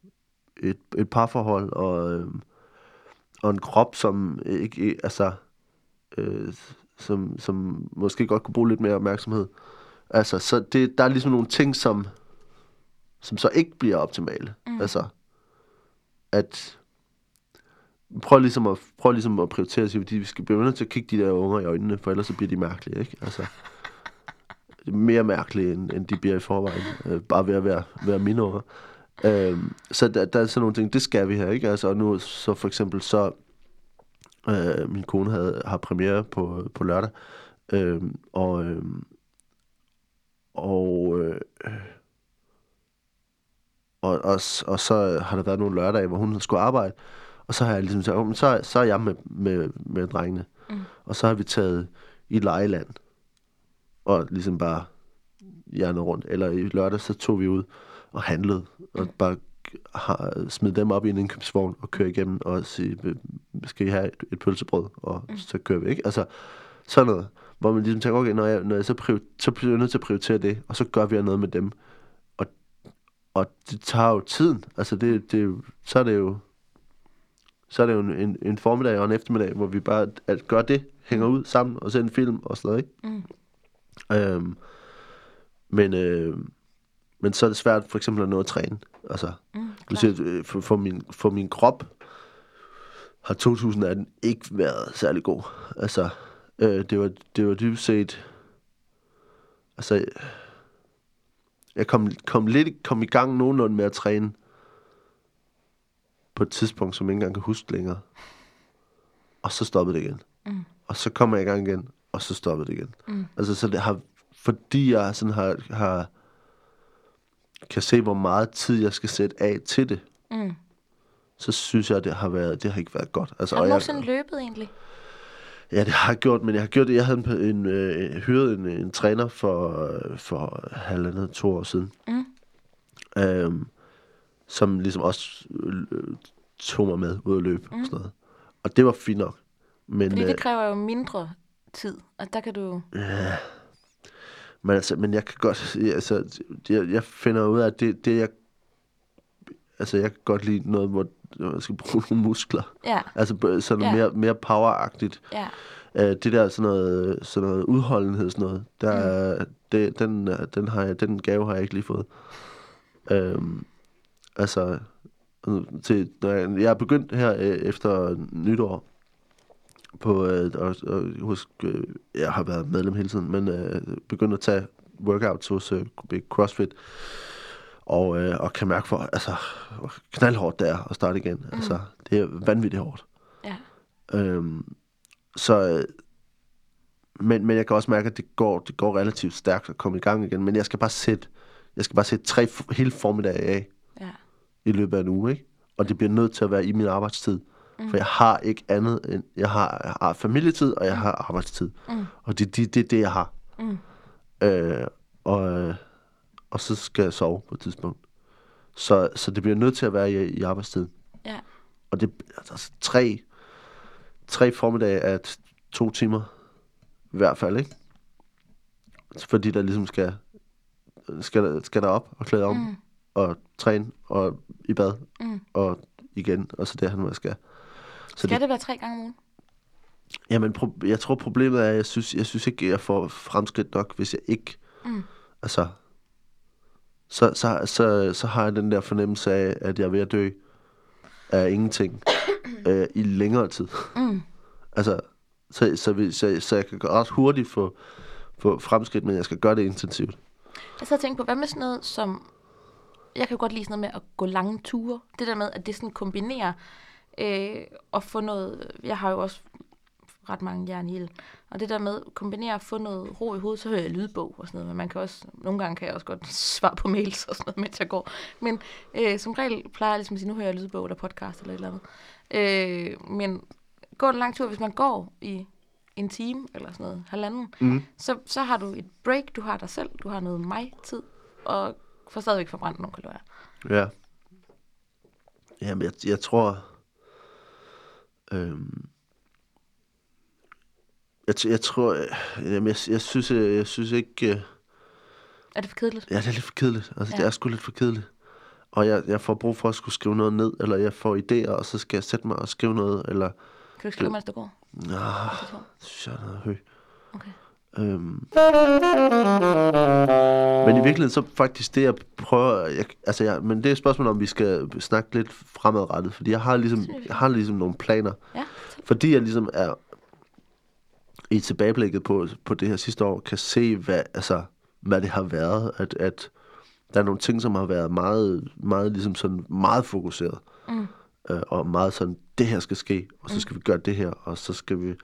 et, et parforhold, og, øhm, og en krop, som ikke, altså, øh, som, som måske godt kunne bruge lidt mere opmærksomhed. Altså, så det, der er ligesom nogle ting, som, som så ikke bliver optimale. Mm. Altså, at prøv ligesom at, prøv ligesom at prioritere sig, fordi vi skal blive nødt til at kigge de der unger i øjnene, for ellers så bliver de mærkelige, ikke? Altså, mere mærkelige, end, end de bliver i forvejen, øh, bare ved at være, være mine unger. Øhm, så der, der er sådan nogle ting, det skal vi her, ikke? Altså, og nu så for eksempel så, øh, min kone havde, har premiere på, på lørdag, øh, og, øh, og, øh, og, og, og så har der været nogle lørdage, hvor hun skulle arbejde, og så har jeg ligesom sagt, "Åh, men så, så er jeg med, med, med drengene. Mm. Og så har vi taget i lejeland, og ligesom bare hjernet rundt. Eller i lørdag, så tog vi ud og handlede, og bare har, smid dem op i en indkøbsvogn og køre igennem og sige, "Øh, skal I have et, et pølsebrød? Og mm. så kører vi, ikke? Altså, sådan noget. Hvor man ligesom tænker, okay, når jeg, når jeg så, prior, så bliver jeg nødt til at prioritere det, og så gør vi noget med dem. Og, og det tager jo tiden. Altså, det, det, så er det jo så er det jo en, en, en formiddag og en eftermiddag, hvor vi bare at gør det, hænger ud sammen og ser en film og sådan noget, ikke? Mm. Øhm, men, øh, men så er det svært for eksempel at nå at træne. Altså, Mm, siger, øh, for, for, min, for min krop har 2018 ikke været særlig god. Altså, øh, det, var, det var dybest set... Altså, jeg kom, kom lidt kom i gang nogenlunde med at træne på et tidspunkt, som jeg ikke engang kan huske længere. Og så stoppede det igen. Mm. Og så kommer jeg i gang igen, og så stoppede det igen. Mm. Altså, så det har, fordi jeg sådan har, har, kan se, hvor meget tid jeg skal sætte af til det, Mm. så synes jeg, det har været, det har ikke været godt. Altså, Har du og nogensinde løbet egentlig? ja, det har jeg gjort, men jeg har gjort det. Jeg havde en, en, øh, hyret en, en træner for, øh, for halvandet, to år siden, Mm. øhm, som ligesom også øh, tog mig med ud at løbe mm. og sådan noget. Og det var fint nok. Men, Fordi øh, det kræver jo mindre tid, og der kan du... Ja. Men altså, men jeg kan godt, altså, jeg, jeg finder ud af, at det, det jeg, altså, jeg kan godt lide noget, hvor man skal bruge nogle muskler. Ja, Altså sådan Ja. mere, mere poweragtigt. ja. Øh, det der sådan noget, sådan noget udholdenhed, sådan noget, der, mm. det, den, den, har jeg, den gave har jeg ikke lige fået. Øhm, altså, til, når jeg, jeg er begyndt her øh, efter nytår, på, øh, og, og husk, øh, jeg har været medlem hele tiden, men øh, begyndt at tage workouts hos øh, CrossFit, og, øh, og kan mærke for, altså, knaldhårdt det er at starte igen. Mm. Altså, det er vanvittigt hårdt. Ja. Øhm, så, øh, men, men jeg kan også mærke, at det går, det går relativt stærkt at komme i gang igen. Men jeg skal bare sætte, jeg skal bare sætte tre hele formiddag af Ja. i løbet af en uge, ikke? Og det bliver nødt til at være i min arbejdstid. Mm. For jeg har ikke andet end, jeg har, jeg har familietid, og jeg har arbejdstid. Mm. Og det er det, det, det, jeg har. Mm. Øh, og, øh, og så skal jeg sove på et tidspunkt. Så, så det bliver nødt til at være i, i arbejdstiden. Ja. Og det altså tre, tre formiddage af to timer, i hvert fald, ikke? Fordi der ligesom skal, skal, skal der op og klæde om, mm. og træne, og i bad, Mm. og igen, og så derhen, hvor jeg skal. Så Skal det være tre gange om ugen? Jamen, pro- jeg tror problemet er, at jeg synes, jeg synes ikke, jeg får fremskridt nok, hvis jeg ikke, Mm. altså, så, så, så, så har jeg den der fornemmelse af, at jeg er ved at dø af ingenting øh, i længere tid. Mm. Altså, så, så, så, så jeg kan ret hurtigt få, få fremskridt, men jeg skal gøre det intensivt. Jeg sad og tænkte på, hvad med sådan noget som... Jeg kan godt lide sådan noget med at gå lange ture. Det der med, at det sådan kombinerer øh, og få noget... Jeg har jo også ret mange jern i. Og det der med at kombinere at få noget ro i hovedet, så hører jeg lydbog og sådan noget. Men man kan også, nogle gange kan jeg også godt svare på mails og sådan noget, mens jeg går. Men øh, som regel plejer jeg ligesom at sige, nu hører jeg lydbog eller podcast eller et eller andet. Øh, men gå en lang tur, hvis man går i en time eller sådan noget, halvanden, Mm. så, så har du et break, du har dig selv, du har noget mig-tid, og får stadigvæk forbrændt nogle kalorier. Ja. Jamen, jeg, jeg tror... Øhm, jeg, jeg tror... øh, Jamen, jeg, jeg, synes, øh, jeg synes ikke... øh, Er det for kedeligt? Ja, det er lidt for kedeligt. Altså, ja. Det er sgu lidt for kedeligt. Og jeg, jeg får brug for at skulle skrive noget ned, eller jeg får idéer, og så skal jeg sætte mig og skrive noget, eller... Kan du ikke skrive, mens du går? Ah, Det synes jeg er noget høj. Okay. Øhm. Men i virkeligheden, så faktisk det, jeg prøver... Jeg, altså, jeg, men det er et spørgsmål, om vi skal snakke lidt fremadrettet, fordi jeg har ligesom, jeg. har ligesom nogle planer. Ja. Fordi jeg ligesom er i tilbageblikket på, på det her sidste år, kan se, hvad, altså, hvad det har været. At, at der er nogle ting, som har været meget, meget, ligesom sådan, meget fokuseret. Mm. Øh, og meget sådan, det her skal ske, og så skal vi gøre det her, og så skal vi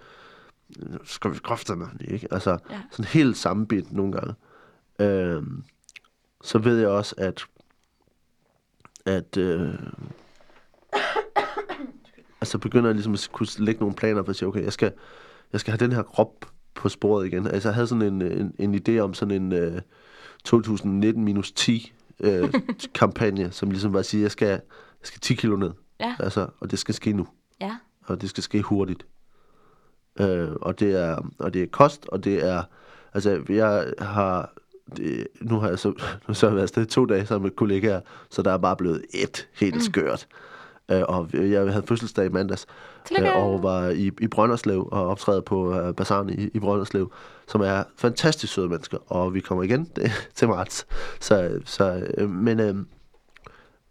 skal vi kræfterne, ikke? Altså, Ja. sådan helt sammenbit nogle gange. Øhm, så ved jeg også, at at øh, altså begynder jeg ligesom at kunne lægge nogle planer for at sige, okay, jeg skal, jeg skal have den her krop på sporet igen. Altså jeg havde sådan en, en, en idé om sådan en øh, 2019 minus 10 øh, kampagne, som ligesom var at sige, jeg skal, jeg skal 10 kilo ned. Ja. Altså, og det skal ske nu. Ja. Og det skal ske hurtigt. Øh, og, det er, og det er kost, og det er... Altså, jeg har... Det, nu har jeg så, nu så jeg været afsted to dage sammen med kollegaer, så der er bare blevet et helt mm. skørt. Øh, og jeg havde fødselsdag i mandags, Tillykke. øh, og var i, i Brønderslev og optræde på øh, Bazaren i, i Brønderslev, som er fantastisk søde mennesker, og vi kommer igen det, til marts. Så, så øh, men, øh,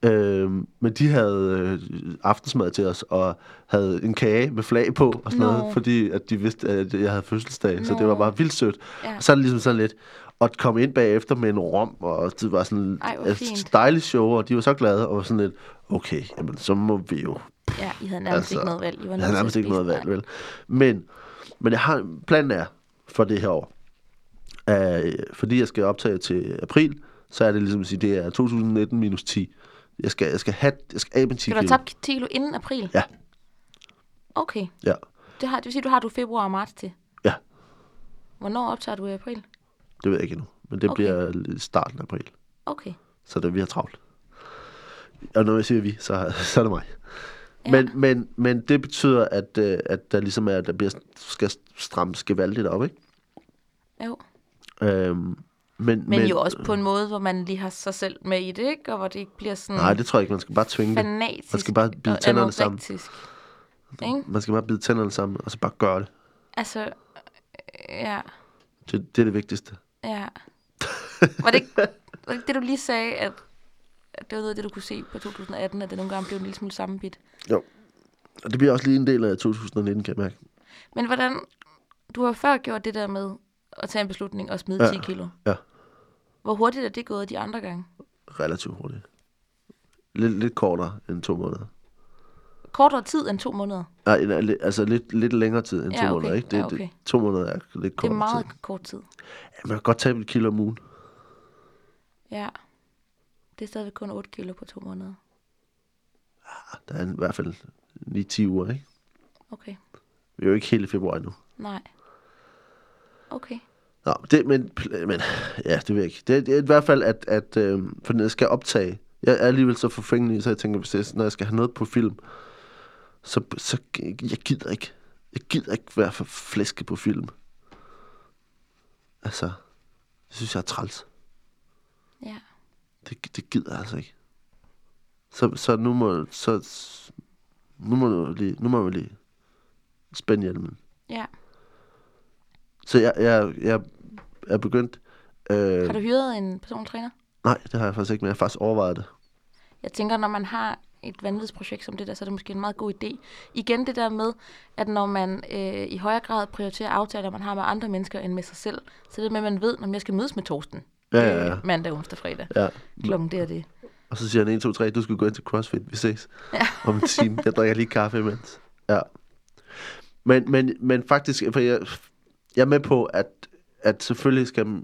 øh, men de havde øh, aftensmad til os, og havde en kage med flag på, og sådan Nå. noget, fordi at de vidste, at jeg havde fødselsdag, så det var bare vildt sødt. Ja. Og så er det ligesom sådan lidt, at komme ind bagefter med en rom, og det var sådan Ej, et dejligt show, og de var så glade, og var sådan lidt, okay, jamen så må vi jo Ja, I havde nærmest Altså, ikke noget valg. I var jeg til nærmest ikke noget valg, vel? Men, men jeg har, planen er for det her år, øh, fordi jeg skal optage til april, så er det ligesom at sige, det er 2019 minus 10. Jeg skal, jeg skal have, jeg skal af med 10 Skal du kilo. tabt 10 kilo inden april? Ja. Okay. Ja. Det, har, det vil sige, du har du februar og marts til. Ja. Hvornår optager du i april? Det ved jeg ikke endnu, men det Okay. bliver starten af april, Okay. så det vi har travlt. Og når jeg siger vi, så, så er det mig. Ja. Men, men, men det betyder, at, øh, at der ligesom er, at der bliver, skal strammes gevaldigt op, ikke? Jo. Øhm, Men, Men jo også på en måde, hvor man lige har sig selv med i det, ikke? Og hvor det ikke bliver sådan Nej, det tror jeg ikke. Man skal bare tvinge det. Man skal bare bide og tænderne sammen. Ikke? Man skal bare bide tænderne sammen, og så bare gøre det. Altså, øh, ja, Det, det er det vigtigste. ja. Var det, ikke, var det det, du lige sagde, at, at det var noget af det, du kunne se på 2018, at det nogle gange blev en lille smule sammenbit? Jo. Og det bliver også lige en del af 2019, kan jeg mærke. Men hvordan, du har før gjort det der med at tage en beslutning og smide Ja. 10 kilo. Ja. Hvor hurtigt er det gået de andre gange? Relativt hurtigt. Lidt, lidt kortere end to måneder. Kortere tid end to måneder. Nej, altså lidt, lidt længere tid end Ja, to okay. måneder, ikke? Det, Ja, okay. det, to måneder er lidt Det kortere er meget tid. kort tid. Ja, man kan godt tabe et kilo om ugen. Ja. Det er stadigvæk kun 8 kilo på to måneder. Der er i hvert fald 9-10 uger, ikke? Okay. Vi er jo ikke helt i februar endnu. Nej. Okay. Nå, det, men, men ja, det ved jeg ikke. Det, det er i hvert fald, at, at øh, for når jeg skal optage, jeg er alligevel så forfængelig, så jeg tænker, hvis er- når jeg skal have noget på film, så, så jeg gider ikke. Jeg gider ikke være for flæske på film. Altså, det synes jeg er træls. Ja. Det, det gider jeg altså ikke. Så, så nu må, så, nu må du lige, nu må man lige spænde hjelmen. Ja. Så jeg, jeg, jeg er begyndt, øh, Har du hyret en personlig træner? Nej, det har jeg faktisk ikke, men jeg har faktisk overvejet det. Jeg tænker, når man har et vanvidsprojekt som det der, så er det måske en meget god idé. Igen det der med, at når man øh, i højere grad prioriterer aftaler, man har med andre mennesker end med sig selv, så er det med, at man ved, når jeg skal mødes med Torsten. Ja, ja, ja. Øh, mandag, onsdag, fredag. Ja. Klokken det er det. Og så siger han 1, 2, 3, du skal gå ind til CrossFit, vi ses Ja. om en time. Jeg drikker lige kaffe imens. Ja. Men, men, men faktisk, for jeg, jeg er med på, at, at selvfølgelig skal,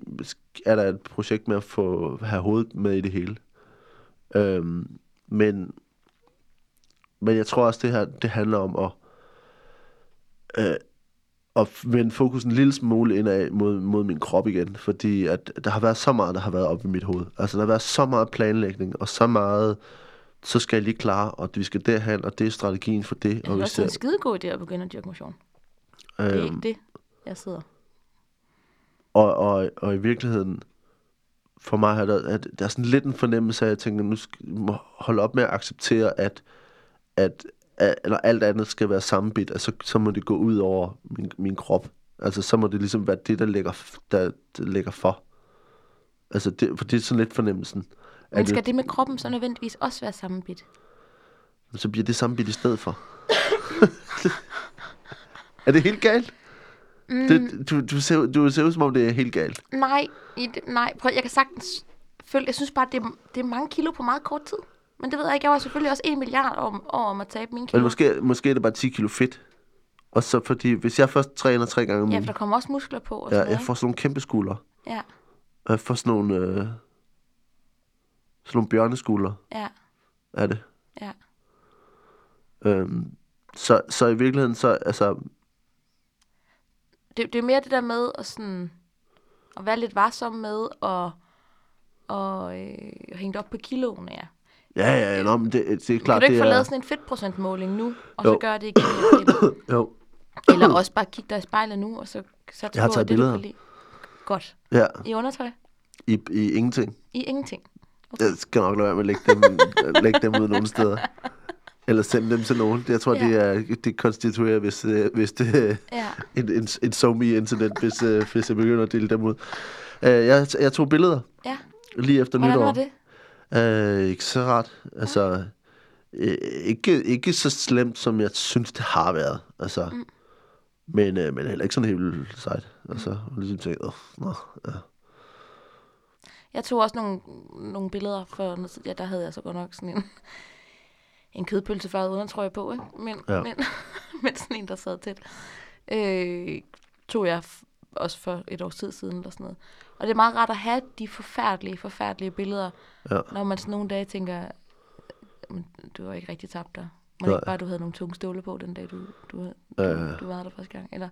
er der et projekt med at få have hovedet med i det hele. Øhm, men, men jeg tror også, det her det handler om at, øh, at vende fokus en lille smule indad mod, mod min krop igen. Fordi at der har været så meget, der har været op i mit hoved. Altså der har været så meget planlægning, og så meget, så skal jeg lige klare, og vi skal derhen, og det er strategien for det. Det Og er vi også en skidegod idé at begynde at dyrke motion. Det er øhm, ikke det, jeg sidder. Og, og, og i virkeligheden, for mig har der, at der er sådan lidt en fornemmelse af, at jeg tænker, nu skal jeg holde op med at acceptere, at, at, at eller alt andet skal være sammenbit, altså så må det gå ud over min, min krop. Altså så må det ligesom være det, der ligger, der, der ligger for. Altså det, for det er sådan lidt fornemmelsen. Men At skal det med kroppen så nødvendigvis også være sammenbit? det, så bliver det sammenbit i stedet for. er det helt galt? Mm. Det, du, du, ser, du ser ud som om, det er helt galt. Nej, i nej. Prøv, jeg kan sagtens følge. Jeg synes bare, det er, det er mange kilo på meget kort tid. Men det ved jeg ikke. Jeg var selvfølgelig også en milliard om, om at tabe mine kilo. Men måske, måske er det bare 10 kilo fedt. Og så fordi, hvis jeg først træner tre gange om Ja, ugen, for der kommer også muskler på og ja, jeg får sådan nogle kæmpe skuldre. Ja, Og jeg får sådan nogle, øh, sådan nogle bjørneskuldre, ja, er det. ja. Øhm, så, så i virkeligheden, så, altså, Det, det er mere det der med at, sådan, at være lidt varsom med og, og øh, hænge op på kiloene, ja. ja, ja, ja, nå, men det, det er Kan klart, du ikke det få er, lavet sådan en fedtprocentmåling nu, og så Jo. gøre det igen jo, Eller også bare kigge dig i spejlet nu, og så satse Jeg har taget det, billeder. kan. Godt. ja, I undertøj? i, i ingenting. I ingenting. Jeg skal nok lade være med at lægge dem, lægge dem ud nogle steder. Eller sende dem til nogen. Jeg tror, Ja. det, er, det konstituerer, hvis, øh, hvis det er Ja. en, en, en SoMe-incident, hvis, øh, hvis jeg begynder at dele dem ud. Uh, jeg, jeg tog billeder Ja. lige efter Hvordan nytår. var det? Uh, ikke så rart. Altså, øh, ikke, ikke så slemt, som jeg synes, det har været. Altså, mm. men, øh, men heller ikke sådan helt sejt. Altså, og ligesom tænkte, nå, ja. Jeg tog også nogle, nogle billeder for noget tid. Ja, der havde jeg så godt nok sådan en, en kødpølsefarvet undertrøje på, ikke? Men, Ja. men, men sådan en, der sad tæt. Øh, tog jeg også for et års tid siden eller sådan noget. Og det er meget rart at have de forfærdelige, forfærdelige billeder, Ja. når man sådan nogle dage tænker, "Men du har ikke rigtig tabt. Må Nej. ikke bare, du havde nogle tunge ståle på den dag, du, du, du, ja, du, var der første gang. Eller,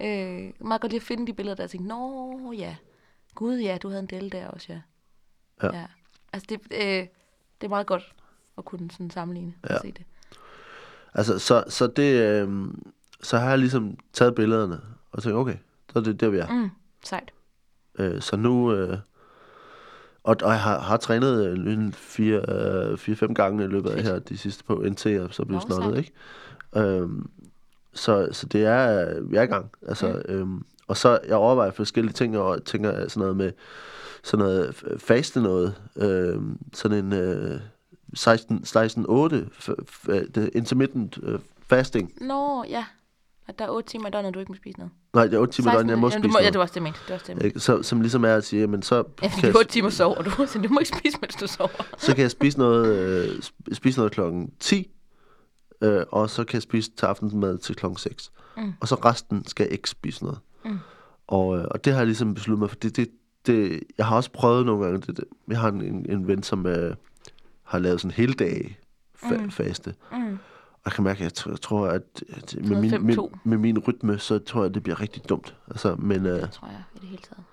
øh, meget godt lige at finde de billeder, der tænkte, nå ja, gud ja, du havde en del der også, ja. Ja. ja. Altså det, øh, det er meget godt at kunne sådan sammenligne Ja. og se det. Altså, så, så det, øh, så har jeg ligesom taget billederne, og tænkt, okay, så er det der, vi er. Mm, sejt. Øh, så nu, øh, Og, og jeg har, har trænet øh, en 4-5 gange i løbet af her de sidste på NT, og så blev snottet, ikke? Øhm, så, så det er, vi er i gang. Altså, Mm. øhm, og så jeg overvejer forskellige ting, og tænker sådan noget med sådan noget faste noget. Øhm, sådan en øh, 16 16-8 f- f- øh, det intermittent øh, fasting. Nå, ja. At der er 8 timer i døgnet, du ikke må spise noget. Nej, det er 8 timer i døgnet, jeg må Jamen, spise må, Ja, noget. det var også det, mente. Var også det, mente. Ikke? Så, som ligesom er at sige, jamen så Ja, det er 8 timer sover du. Så du må ikke spise, mens du sover. så kan jeg spise noget, øh, sp- spise noget klokken 10, øh, og så kan jeg spise til aftensmad til klokken 6. Mm. Og så resten skal jeg ikke spise noget. Mm. Og, øh, og det har jeg ligesom besluttet mig for. Det, det, det, jeg har også prøvet nogle gange, det, det. jeg har en, en, en ven, som øh, har lavet sådan en hele dag fa- Mm. faste. Mm. Og jeg kan mærke, at jeg, tror- jeg tror, at, at med, min, med, 5-2. med min rytme, så tror jeg, at det bliver rigtig dumt. Altså, men, øh, Det tror jeg i det hele taget,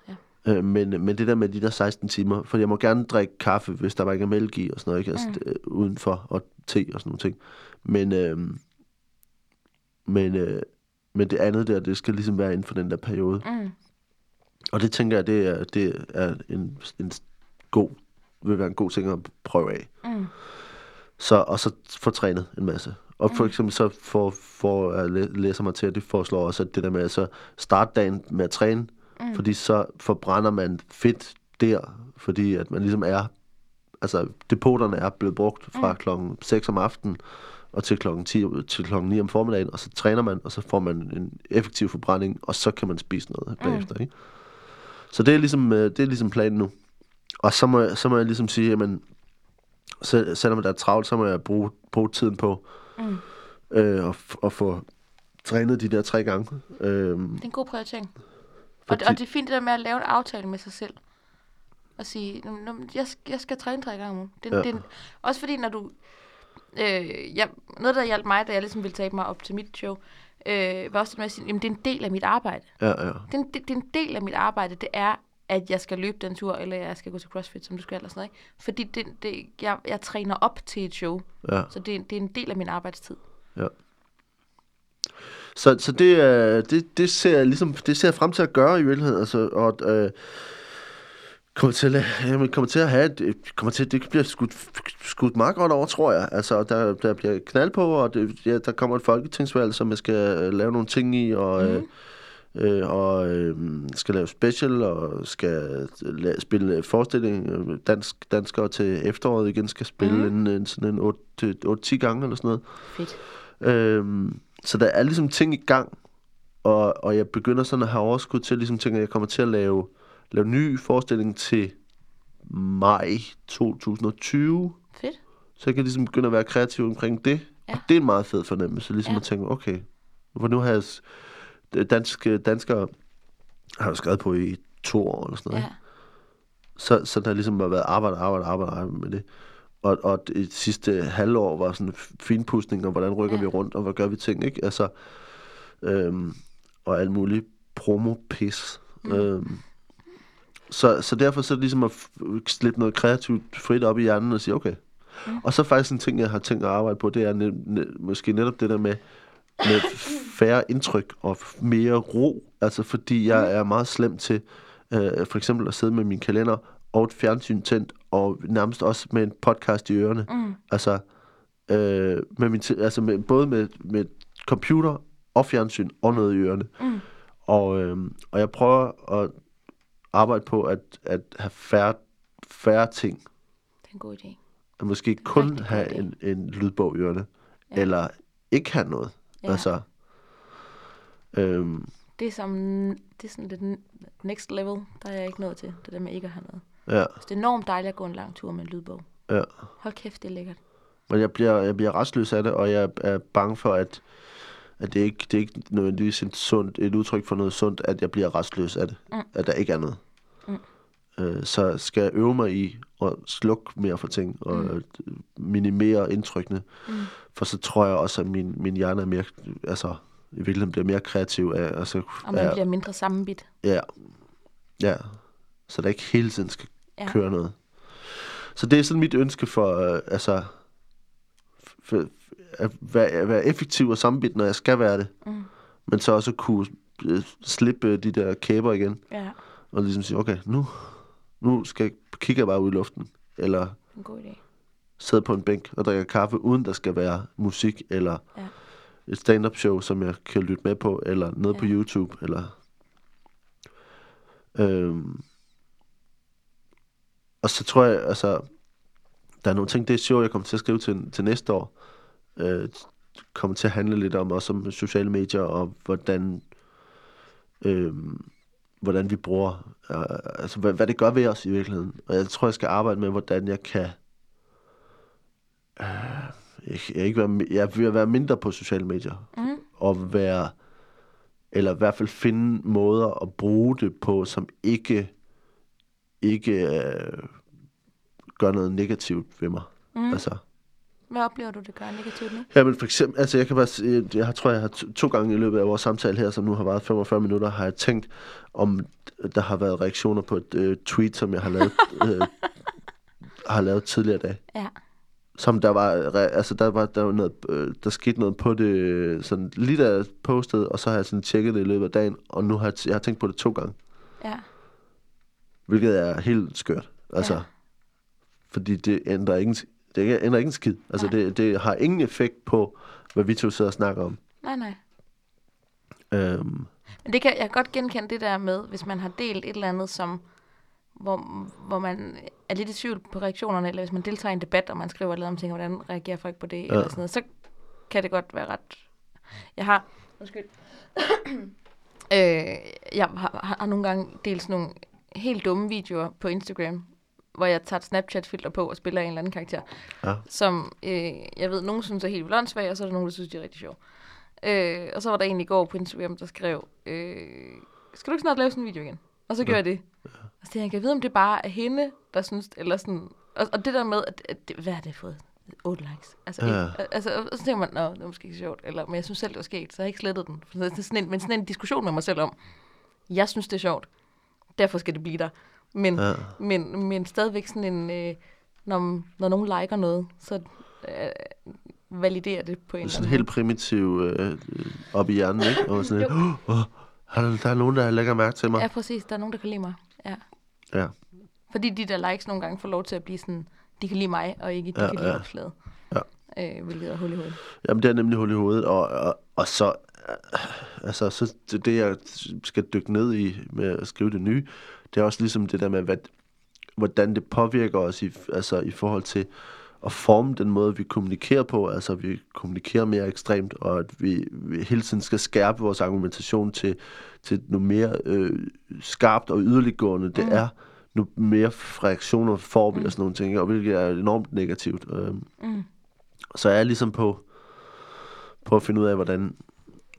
ja. Øh, men, men det der med de der 16 timer, for jeg må gerne drikke kaffe, hvis der bare ikke er mælk i og sådan noget, ikke? Altså, Mm. mm. udenfor, og te og sådan nogle ting. Men, øh, men, øh, men det andet der, det skal ligesom være inden for den der periode. Mm. Og det tænker jeg, det er, det er en, en god, vil være en god ting at prøve af. Mm. Så, og så få trænet en masse. Og for eksempel så får, får jeg læ- læser mig til, at det foreslår også, at det der med at så starte dagen med at træne, Mm. mm. fordi så forbrænder man fedt der, fordi at man ligesom er, altså depoterne er blevet brugt fra Mm. mm. klokken 6 om aftenen og til klokken 10, til klokken 9 om formiddagen, og så træner man, og så får man en effektiv forbrænding, og så kan man spise noget Mm. bagefter, ikke? Så det er ligesom, øh, det er ligesom planen nu. Og så må, jeg, så må jeg ligesom sige, jamen, selv, selvom der er travlt, så må jeg bruge, bruge tiden på Mm. øh, at, f- at få trænet de der tre gange. Øh, Det er en god prioritering. Og, Fordi- det, og det er fint det der med at lave en aftale med sig selv. Og sige, "Nå, nå, men jeg, skal- jeg skal træne tre gange om ugen. Det, Ja. det, også fordi, når du... Øh, jeg, noget, der hjalp mig, da jeg ligesom ville tage mig op til mit show, øh, var også det med at sige, jamen det er en del af mit arbejde. ja, ja. Det er, en, det, det er en del af mit arbejde, det er, at jeg skal løbe den tur, eller jeg skal gå til CrossFit, som du skal, eller sådan noget. Ikke? Fordi det, det, jeg, jeg træner op til et show, ja. så det, det er en del af min arbejdstid. Så, så det, øh, det, det, ser jeg ligesom, det ser jeg frem til at gøre i virkeligheden. Altså, og, øh, kommer til, at, jamen, kommer til at have, et, kommer til, det bliver skudt, skudt meget godt over, tror jeg. Altså, der, der bliver knald på, og det, ja, der kommer et folketingsvalg, som jeg skal øh, lave nogle ting i, og, mm. øh, øh, og øh, skal lave special, og skal la- spille forestilling. øh, Dansk, danskere til efteråret igen skal spille mm. en, en, sådan en 8-10 gange eller sådan noget. Fedt. Øhm, så der er ligesom ting i gang, og, og jeg begynder sådan at have overskud til, ligesom tænker, at jeg kommer til at lave, lave ny forestilling til maj 2020, Fedt. så jeg kan ligesom begynde at være kreativ omkring det. Ja. Og det er en meget fed fornemmelse, ligesom Ja. ja. at tænke, okay, for nu har jeg s- danske, danskere har jeg skrevet på i to år eller sådan noget. Ja. Så, så der ligesom har været arbejde, arbejde, arbejde, arbejde med det. Og, og det sidste halvår var sådan finpustning, og hvordan rykker Ja. vi rundt, og hvad gør vi ting, ikke? Altså, øhm, og alt muligt promo-pis. Mm. Øhm, så, så derfor så ligesom at slippe noget kreativt frit op i hjernen og sige, okay. Mm. Mm. Og så faktisk en ting, jeg har tænkt at arbejde på, det er ne- ne- måske netop det der med, med færre indtryk og mere ro. Altså fordi jeg er meget slem til øh, for eksempel at sidde med min kalender og et fjernsyn tændt, og nærmest også med en podcast i ørerne. Mm. Altså, øh, med min altså med, både med, med computer og fjernsyn og noget i ørerne. Mm. Og, øh, og jeg prøver at arbejde på at, at have færre, færre ting. Det er en god idé. At måske kun have en, en lydbog i ørerne. Ja. Eller ikke have noget. Ja. Altså, øhm, Det er, som, det er sådan lidt next level, der er jeg ikke nået til, det der med ikke at have noget. ja, Så det er enormt dejligt at gå en lang tur med en lydbog. ja. Hold kæft, det er lækkert. Men jeg bliver, jeg bliver restløs af det, og jeg er bange for, at, at det, ikke, det er ikke nødvendigvis et, sundt, et udtryk for noget sundt, at jeg bliver restløs af det. Mm. At der ikke er noget. Øh, så skal jeg øve mig i at slukke mere for ting, og Mm. minimere indtrykkene. Mm. For så tror jeg også, at min, min hjerne er mere, altså i virkeligheden bliver mere kreativ af, altså, Og man af, bliver mindre sammenbit. ja, ja, så der ikke hele tiden skal Ja. køre noget. Så det er sådan mit ønske for, øh, altså, for, at være, at være effektiv og sammenbit, når jeg skal være det. Mm. Men så også kunne øh, slippe de der kæber igen, Ja. og ligesom sige, okay, nu, nu skal, kigger jeg bare ud i luften, eller En god idé. sidder på en bænk og drikker kaffe, uden der skal være musik, eller Ja. et stand-up show, som jeg kan lytte med på, eller noget ja. på. YouTube, eller... Øhm, og så tror jeg, altså, der er nogle ting, det er show, jeg kommer til at skrive til, til næste år, øh, kommer til at handle lidt om, også om sociale medier, og hvordan, øh, hvordan vi bruger, øh, altså hvad, hvad det gør ved os i virkeligheden. Og jeg tror, jeg skal arbejde med, hvordan jeg kan, øh, jeg, jeg, ikke være, jeg vil være mindre på sociale medier, Mm. og være, eller i hvert fald finde måder at bruge det på, som ikke, ikke øh, gør noget negativt ved mig. Mm. Altså, Hvad oplever du, det gør negativt nu? Ja, men for eksempel, altså jeg kan bare sige, jeg tror, jeg har to, to gange i løbet af vores samtale her, som nu har været 45 minutter, har jeg tænkt, om der har været reaktioner på et øh, tweet, som jeg har lavet, øh, har lavet tidligere i dag. Ja. Som der var, altså der var, der var noget, øh, der skete noget på det, sådan lige da jeg postede, og så har jeg sådan tjekket det i løbet af dagen, og nu har jeg, jeg har tænkt på det to gange, Ja. hvilket er helt skørt. Altså, ja. fordi det ændrer ingen, det ændrer ingen skid. Altså, Nej. det, det har ingen effekt på, hvad vi to sidder og snakker om. Nej, nej. Øhm, Men det kan, jeg kan godt genkende det der med, hvis man har delt et eller andet, som, hvor, hvor man er lidt i tvivl på reaktionerne, eller hvis man deltager i en debat, og man skriver noget om ting, hvordan reagerer folk på det, ja. eller sådan noget, så kan det godt være ret... Jeg har... Undskyld. øh, jeg har, har, har nogle gange delt sådan nogle helt dumme videoer på Instagram, hvor jeg tager et Snapchat-filter på og spiller en eller anden karakter, Ja. som øh, jeg ved, nogen synes er helt vildt åndssvag, og så er der nogen, der synes, de er rigtig sjov. Øh, og så var der en i går på Instagram, der skrev, øh, skal du ikke snart lave sådan en video igen? Og så gjorde jeg det. Og så tænkte jeg, kan jeg vide, om det bare er hende, der synes, eller sådan, og, og det der med, at, at det, hvad har det fået? 8 likes. Altså, Ja. ja. altså, og så tænker man, nå, det er måske ikke sjovt, eller, men jeg synes selv, det var skægt, så jeg har ikke slettet den. For sådan en, men sådan en diskussion med mig selv om, jeg synes, det er sjovt, derfor skal det blive der. Men, Ja. men, men stadigvæk sådan en, øh, når, når nogen liker noget, så øh, validerer det på en sådan eller helt primitiv øh, op i hjernen, ikke? Og sådan lidt, oh, der, er nogen, der lægger mærke til mig. Ja, præcis. Der er nogen, der kan lide mig. Ja. Ja. Fordi de der likes nogle gange får lov til at blive sådan, de kan lide mig, og ikke de Ja, kan lide ja. opslaget. Ja. Øh, hvilket er hul i hovedet. Jamen, det er nemlig hul i hovedet, og, og, og så, øh, altså, så det, jeg skal dykke ned i med at skrive det nye, det er også ligesom det der med, hvad, hvordan det påvirker os i, altså, i forhold til at forme den måde, vi kommunikerer på. Altså, vi kommunikerer mere ekstremt, og at vi, vi hele tiden skal skærpe vores argumentation til, til noget mere øh, skarpt og yderliggående det Mm. er. Nu mere reaktioner får vi og sådan nogle ting, og hvilket er enormt negativt. Øh, Mm. så er jeg ligesom på, på at finde ud af, hvordan,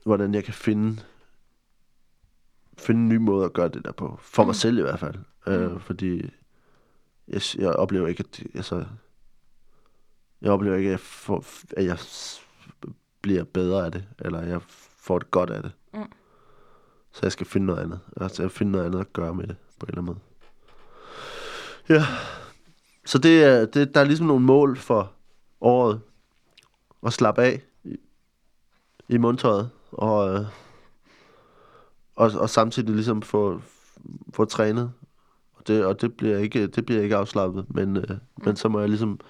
hvordan jeg kan finde, finde en ny måde at gøre det der på. For mm. Mig selv i hvert fald. Øh, Mm. fordi jeg, jeg oplever ikke, at, altså, jeg oplever ikke, at jeg, får, at jeg bliver bedre af det, eller jeg får det godt af det. Mm. Så jeg skal finde noget andet. Altså, jeg finde noget andet at gøre med det, på en eller anden måde. Ja. Så det er, det, der er ligesom nogle mål for året. At slappe af i, i mundtøjet. Og, og, og samtidig ligesom få, få trænet. Og det, og det bliver ikke, det bliver ikke afslappet. Men, øh, men så må jeg ligesom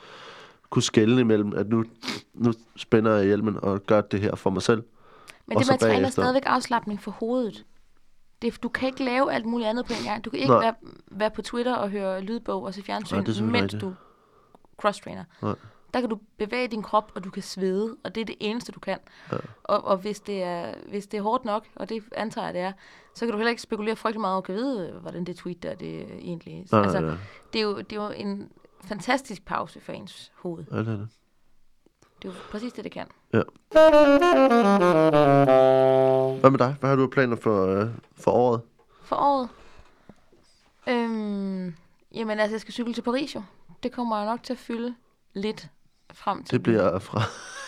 kunne skælne imellem, at nu, nu spænder jeg hjelmen og gør det her for mig selv. Men det med at træne er stadigvæk afslappning for hovedet. Det, du kan ikke lave alt muligt andet på en gang. Du kan ikke Nej. være, være på Twitter og høre lydbog og se fjernsyn, Nej, mens rigtigt. du cross-trainer. Nej. Der kan du bevæge din krop, og du kan svede, og det er det eneste, du kan. Ja. Og, og hvis, det er, hvis det er hårdt nok, og det antager jeg, det er, så kan du heller ikke spekulere frygtelig meget over, kan vide, hvordan det tweet der det egentlig Nej, altså, nej. det, er jo, det er jo en fantastisk pause for ens hoved. Ja, det er det. Det er jo præcis det, det kan. Hvad med dig? Hvad har du planer for, øh, for året? For året? Øhm, jamen altså, jeg skal cykle til Paris jo. Det kommer jeg nok til at fylde lidt frem til. Det bliver fra...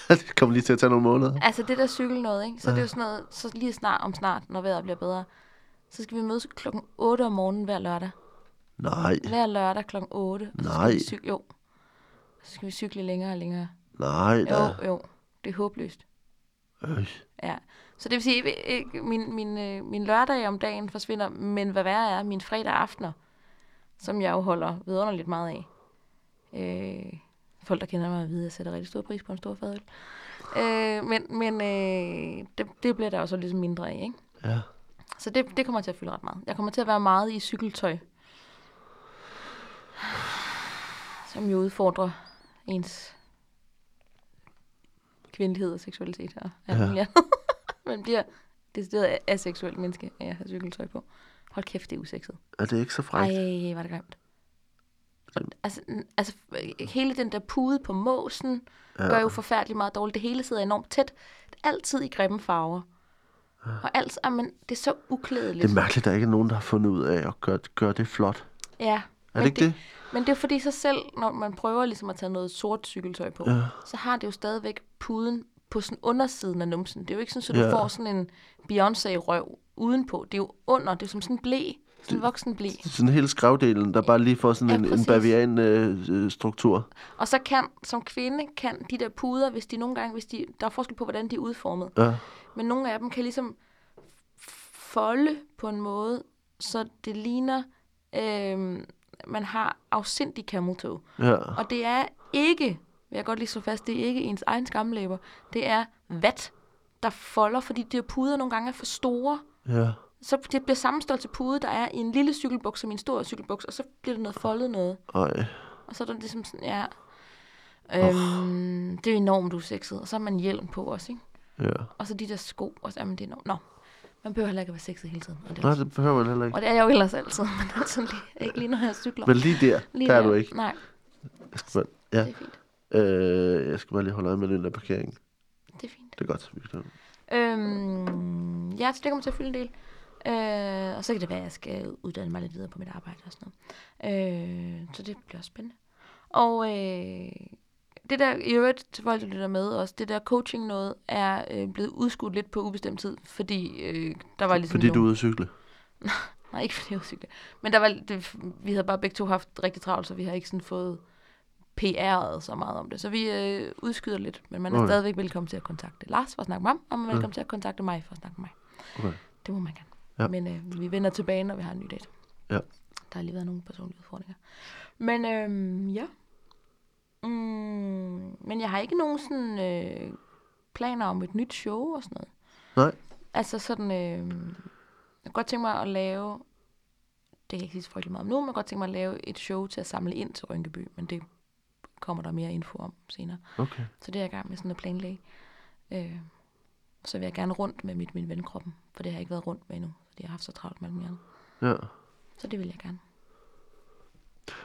det kommer lige til at tage nogle måneder. Altså det der cykel noget, ikke? Så Ja. det er jo sådan noget, så lige snart om snart, når vejret bliver bedre, så skal vi mødes klokken 8 om morgenen hver lørdag. Nej, Hver lørdag klokken 8. og så skal Nej. Vi cykle, jo. Så skal vi cykle længere og længere. nej da. Jo, jo. Det er håbløst. Øh. Ja. Så det vil sige, at min, min, øh, min lørdag om dagen forsvinder, men hvad værre er, min fredag aftener, som jeg jo holder vidunderligt meget af. Øh, folk, der kender mig, at vide, at jeg sætter rigtig stor pris på en stor fadøl. Øh, men men øh, det, det bliver der også ligesom mindre af, ikke? Ja. Så det, det kommer til at fylde ret meget. Jeg kommer til at være meget i cykeltøj. Som jo udfordrer ens kvindelighed og seksualitet og alt Ja. muligt. Man bliver decideret aseksuelt menneske af at have cykeltøj på. Hold kæft, det er usekset. Er det ikke så frækt? Ej, var det grimt. Og, altså, altså, hele den der pude på måsen ja. gør jo forfærdeligt meget dårligt. Det hele sidder enormt tæt. Altid i grimme farver. Og alt, men det er så uklædeligt. Det er mærkeligt, at der ikke er nogen, der har fundet ud af at gøre, gøre det flot. Ja. Er det ikke det? Men det er fordi så selv, når man prøver ligesom at tage noget sort cykeltøj på, Ja. så har det jo stadigvæk puden på sådan undersiden af numsen. Det er jo ikke sådan, at du Ja. får sådan en Beyoncé-røv udenpå. Det er jo under, det er som sådan en blæ. Sådan en voksen blæ. Sådan hele skrevdelen, der bare lige får sådan Ja, en, en præcis. bavian-struktur. Og så kan, som kvinde, kan de der puder, hvis de nogle gange, hvis de, der er forskel på, hvordan de er udformet. ja. Men nogle af dem kan ligesom folde på en måde, så det ligner, øh, man har afsindig camel toe. ja. Og det er ikke, vil jeg godt lige slå fast, det er ikke ens egen skamlæber. Det er vat, der folder, fordi de her puder nogle gange er for store. Ja. Så det bliver samme størrelse pude, der er i en lille cykelbuks som i en stor cykelbuks, og så bliver det noget foldet noget. Ej. Og så er der ligesom sådan, ja... Øhm, Det er enormt usekset. Og så har man hjelm på også, ikke? Ja. Og så de der sko. Og så, jamen, det er enormt. Nå, man behøver heller ikke at være sexet hele tiden. Og det, Nej, også- det behøver man heller ikke. og det er jeg jo ellers altid, men det sådan lige, ikke lige når jeg cykler. Men lige der, lige der er du ikke. Nej, Jeg skal bare, ja, det er fint. øh, jeg skal bare lige holde øje med den der parkering. Det er fint. Det er godt. Vi kan Øhm, ja, så det kommer til at fylde en del. Øh, og så kan det være, at jeg skal uddanne mig lidt videre på mit arbejde og sådan noget. Øh, så det bliver også spændende. Og øh, det der, i øvrigt til folk, der lytter med også, det der coaching noget, er øh, blevet udskudt lidt på ubestemt tid, fordi øh, der var ligesom Fordi du er ude at cykle. Nej, ikke fordi jeg var syg. Men der var, det, vi havde bare begge to haft rigtig travlt, så vi har ikke sådan fået PR'et så meget om det. Så vi øh, udskyder lidt, men man er Okay. stadigvæk velkommen til at kontakte Lars for at snakke med ham, og man er velkommen til at kontakte mig for at snakke med mig. Okay. Det må man gerne. Ja. Men øh, vi vender tilbage, når vi har en ny date. Ja. Der har lige været nogle personlige udfordringer. Men øh, ja. Mm, men jeg har ikke nogen sådan øh, planer om et nyt show og sådan noget. Nej. Altså sådan, øh, jeg kunne godt tænke mig at lave, det kan jeg ikke sige så frygtelig meget om nu, men jeg kunne godt tænke mig at lave et show til at samle ind til Rynkeby, men det kommer der mere info om senere. Okay. Så det er jeg i gang med sådan at planlægge. Øh, så vil jeg gerne rundt med mit, min venkroppen, for det har jeg ikke været rundt med endnu, fordi jeg har haft så travlt muligt andet. Ja. Så det vil jeg gerne.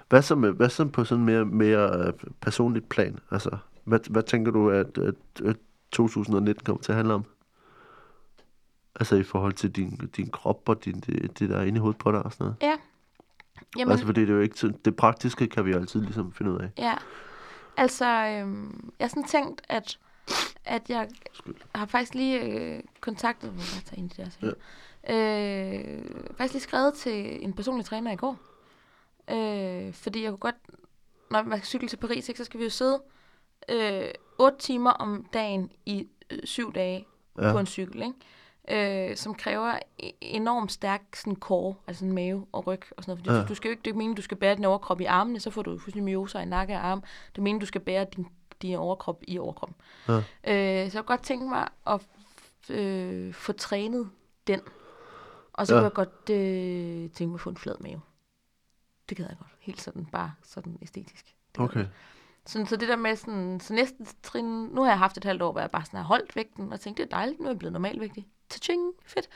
Hvad så, med, hvad så på sådan mere, mere øh, personligt plan? Altså, hvad, hvad tænker du, at, at, at 2019 kommer til at handle om? Altså i forhold til din, din krop og din, det, det, der er inde i hovedet på dig og sådan noget. Ja. Jamen, Altså, fordi det er jo ikke det praktiske kan vi altid ligesom finde ud af. ja. Altså, øhm, jeg har sådan tænkt, at, at jeg Skyld. har faktisk lige øh, kontaktet, hvor jeg tager ind i det der, ja. Øh, faktisk lige skrevet til en personlig træner i går. Øh, fordi jeg kunne godt, når man skal cykle til Paris, ikke, så skal vi jo sidde øh, 8 timer om dagen i øh, syv dage ja. På en cykel, ikke? Øh, som kræver e- enormt stærk sådan core, altså en mave og ryg og sådan noget. Fordi Ja. du skal jo ikke, det er jo ikke meningen, du skal bære din overkrop i armene, så får du fuldstændig myoser i nakke og arm. Det er meningen, du skal bære din, din overkrop i overkroppen. Ja. Øh, så jeg kunne godt tænke mig at øh, få trænet den. Og så Ja. kunne jeg godt øh, tænke mig at få en flad mave. Det gad jeg godt. Helt sådan, bare sådan æstetisk. Det Okay. Sådan, så det der med sådan, så næste trin, nu har jeg haft et halvt år, hvor jeg bare sådan har holdt vægten, og tænkte, det er dejligt, nu er jeg blevet normalvægtig. Ta-ching, fedt.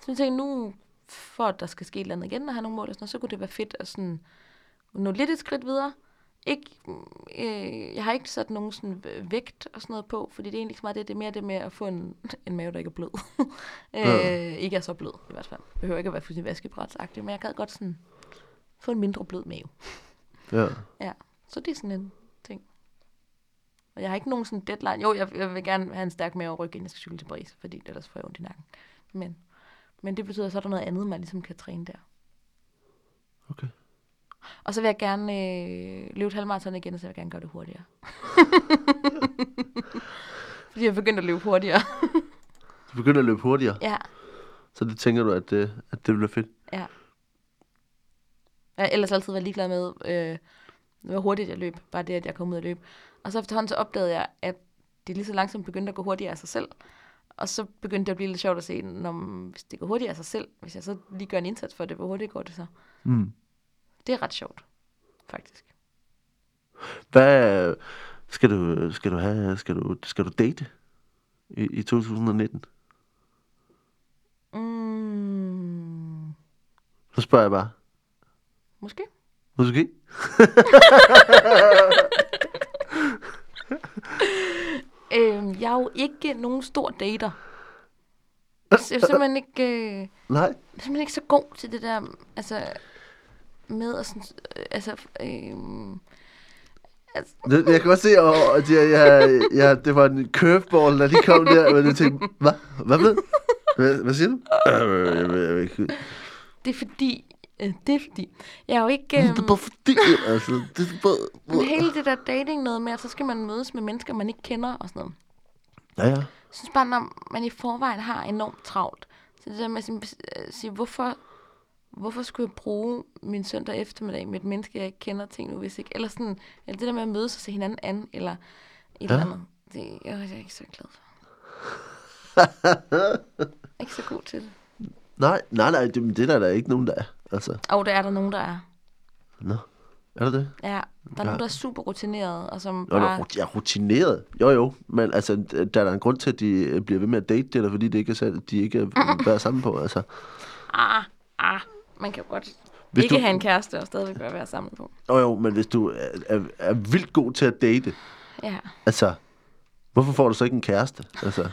Så jeg tænkte, nu, for at der skal ske et eller andet igen, og have nogle mål og sådan noget, så kunne det være fedt at sådan, nå lidt et skridt videre. Ikke, øh, jeg har ikke sat nogen sådan øh, vægt og sådan noget på, fordi det er egentlig ikke så meget det, det er mere det med at få en, en mave, der ikke er blød. øh, Ja. Ikke er så blød, i hvert fald. Behøver ikke at være fuldstændig vaskebrætsagtigt, men jeg kan godt sådan få en mindre blød mave. Ja. Ja, så det er sådan en ting. Og jeg har ikke nogen sådan deadline. Jo, jeg, jeg vil gerne have en stærk mave og ryg, inden jeg skal cykle til Paris, fordi ellers får jeg ondt i nakken. Men, men det betyder, så er der noget andet, man ligesom kan træne der. Okay. Og så vil jeg gerne øh, løbe et halvmarathon igen, og så vil jeg gerne gøre det hurtigere. fordi jeg er begyndt at løbe hurtigere. Du begynder at løbe hurtigere, ja, så det tænker du, at det, at det bliver fedt. ja. Jeg har ellers altid været ligeglad med, øh, hvor hurtigt jeg løb. Bare det, at jeg kom ud at løbe. Og så efterhånden så opdagede jeg, at det lige så langsomt begyndte at gå hurtigere af sig selv. Og så begyndte det at blive lidt sjovt at se, når, hvis det går hurtigere af sig selv, hvis jeg så lige gør en indsats for det, hvor hurtigt går det så? Mm. Det er ret sjovt, faktisk. Hvad skal du, skal du have, skal du, skal du date i, i 2019? Mm, Så spørger jeg bare. måske. Måske? Øhm, jeg er jo ikke nogen stor dater. Jeg er simpelthen ikke, øh, jeg Nej. er simpelthen ikke så god til det der, altså, med at sådan, øh, altså, øh, Det, jeg kan godt se, og, at jeg, jeg, jeg, det var en curveball, da de kom der, men jeg tænkte, hvad? Hvad ved? Hvad, hvad siger du? Øh, jeg, ved- jeg, ved ikke. det er fordi, øh, det er fordi, jeg er jo ikke, Det øh, er bare fordi, altså, det er bare... hele det der dating noget med, at så skal man mødes med mennesker, man ikke kender og sådan noget. Ja, ja. Jeg synes bare, når man i forvejen har enormt travlt, så det der med at øh, sige, hvorfor, hvorfor skulle jeg bruge min søndag eftermiddag med et menneske, jeg ikke kender ting nu, hvis ikke, eller sådan, eller det der med at mødes og se hinanden an, eller et Ja. eller andet. Det, jeg, jeg er ikke så glad for. Jeg er ikke så god til det. Nej, nej, nej, det, det er der, der er ikke nogen, der er. Altså, Og det er der nogen, der er. nå. Er der det? Ja, der er Ja. nogen, der er super rutineret, og som Jo, bare... er rutineret. Jo, jo. Men altså, der er der en grund til, at de øh, bliver ved med at date, det er der, fordi det ikke er, de ikke er sammen på. Altså, Ah, ah, man kan jo godt Hvis ikke du- have en kæreste og stadigvæk være være sammen på. jo, jo, men hvis du er, er, er vildt god til at date, Ja, altså, hvorfor får du så ikke en kæreste? Altså,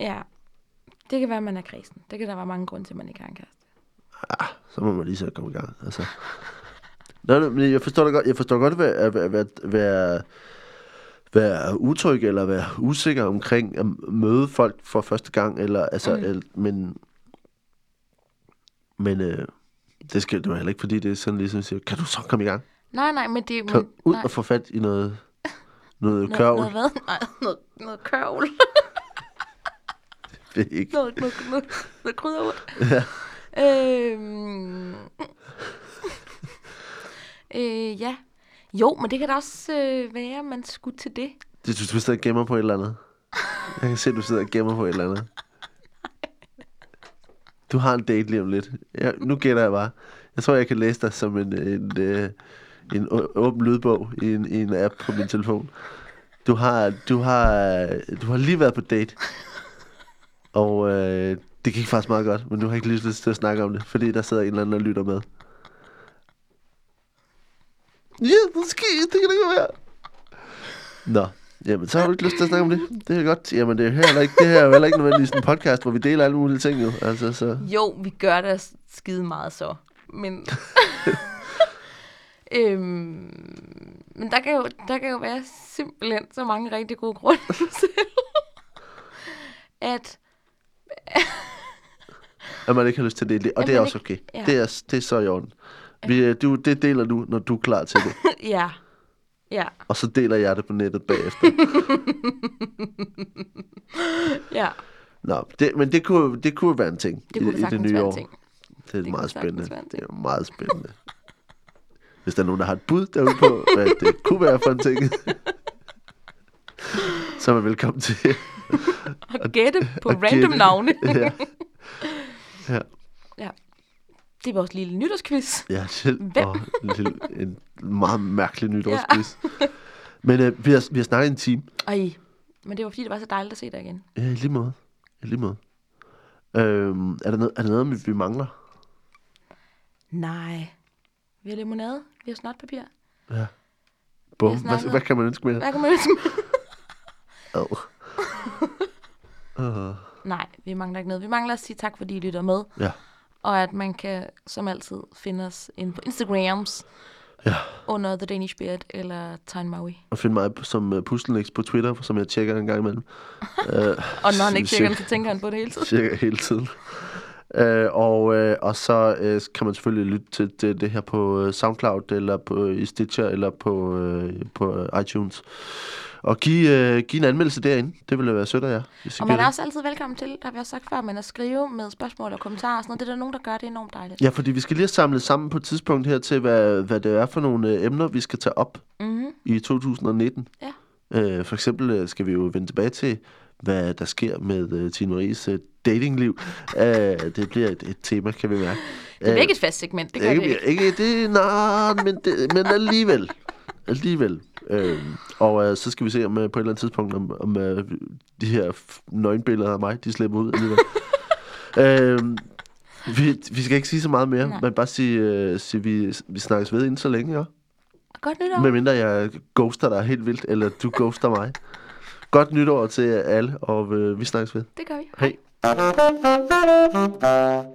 ja. Det kan være, at man er kristen. Det kan der være mange grunde til, at man ikke har en kæreste. ah, så må man lige så komme i gang. Altså. Nå, nå, men jeg forstår godt. Jeg forstår godt, at være, være, være, være utryg eller være usikker omkring at møde folk for første gang. Eller, altså, Mm. el, men men øh, det skal det var heller ikke, fordi det er sådan ligesom siger, kan du så komme i gang? Nej, nej, men det men, ud nej, og få fat i noget, noget noget, kørvel. noget, hvad? Nej, noget, noget kørvel. Det er ikke. noget, noget, noget, noget krydderurt. Ja. Øhm. øh, ja. Jo, men det kan da også øh, være, at man skulle til det. Det, du, du sidder og gemmer på et eller andet. Jeg kan se, at du sidder og gemmer på et eller andet. Du har en date lige om lidt. Ja, nu gætter jeg bare. Jeg tror, jeg kan læse dig som en, en, øh, en, en åben lydbog i en, i en app på min telefon. Du har, du har, du har lige været på date. Og øh, det gik faktisk meget godt, men du har ikke lyst til at snakke om det, fordi der sidder en eller anden og lytter med. Ja, måske, det kan det ikke være. Nå, jamen så har du ikke lyst til at snakke om det. Det er godt. Jamen det er, heller ikke, det her er jo heller ikke nødvendigvis en podcast, hvor vi deler alle mulige ting jo. Altså, så... Jo, vi gør det skide meget så. Men, øhm, men der, kan jo, der kan jo være simpelthen så mange rigtig gode grunde til, at At man ikke har lyst til at dele det. Og At det er også okay. ikke- ja. Det, er, det er så i orden. Vi, du, det deler du, når du er klar til det. ja, ja, Og så deler jeg det på nettet bagefter. ja, Nå, det, men det kunne, det kunne være en ting det i, det i det nye være en år. ting. Det er meget spændende. en Det er meget spændende. Hvis der er nogen, der har et bud derude på, hvad det kunne være for en ting, så er man velkommen til Og gætte på at random gætte. navne. ja. ja. ja. Det er vores lille nytårsquiz. Ja, selv. Hvem? Og en, lille, en meget mærkelig nytårsquiz. Ja. Men øh, vi, har, vi har snakket en time. Ej, men det var fordi, det var så dejligt at se dig igen. Ja, i lige måde. I lige måde. Øhm, er, der noget, er der noget, vi- mangler? Nej. Vi har limonade, vi har snotpapir. Ja. Bum. Hvad, hvad kan man ønske mere? Hvad kan man ønske med? Oh. Uh, Nej, vi mangler ikke noget. Vi mangler at sige tak, fordi I lytter med. ja. Og at man kan, som altid, finde os inde på Instagrams Ja. under The Danish Beard eller Tyne Maui. Og finde mig som uh, puslenix på Twitter, som jeg tjekker en gang imellem. uh, Og når han ikke tjekker den, så tænker han på det hele tiden. Cirka hele tiden. Øh, og, øh, og så øh, kan man selvfølgelig lytte til det, det her på øh, SoundCloud, eller på i Stitcher, eller på, øh, på iTunes. Og give, øh, give en anmeldelse derinde. Det ville være sødt af jer. Hvis I Og man er også altid velkommen til, der har vi også sagt før, men at skrive med spørgsmål og kommentarer og sådan noget. Det er der nogen, der gør, det er enormt dejligt. Ja, fordi vi skal lige have samlet sammen på et tidspunkt her til, hvad, hvad det er for nogle øh, emner, vi skal tage op Mm-hmm. i 2019. Ja. Øh, for eksempel øh, skal vi jo vende tilbage til, hvad der sker med øh, Tine Maries øh, datingliv. Øh, det bliver et, et tema, kan vi mærke. Det er ikke et fast segment, det gør ikke, det ikke. ikke det, nej, men, det, men alligevel. Alligevel. Øh, og øh, så skal vi se om øh, på et eller andet tidspunkt, om, om øh, de her nøgenbilleder af mig, de slipper ud alligevel. øh, vi, vi skal ikke sige så meget mere, Nej. men bare sige, øh, sige vi, vi snakkes ved inden så længe, ja? Godt nytår. Medmindre jeg ghoster dig helt vildt, eller du ghoster mig. Godt nytår til alle, og øh, vi snakkes ved. Det gør vi. Hej. Thank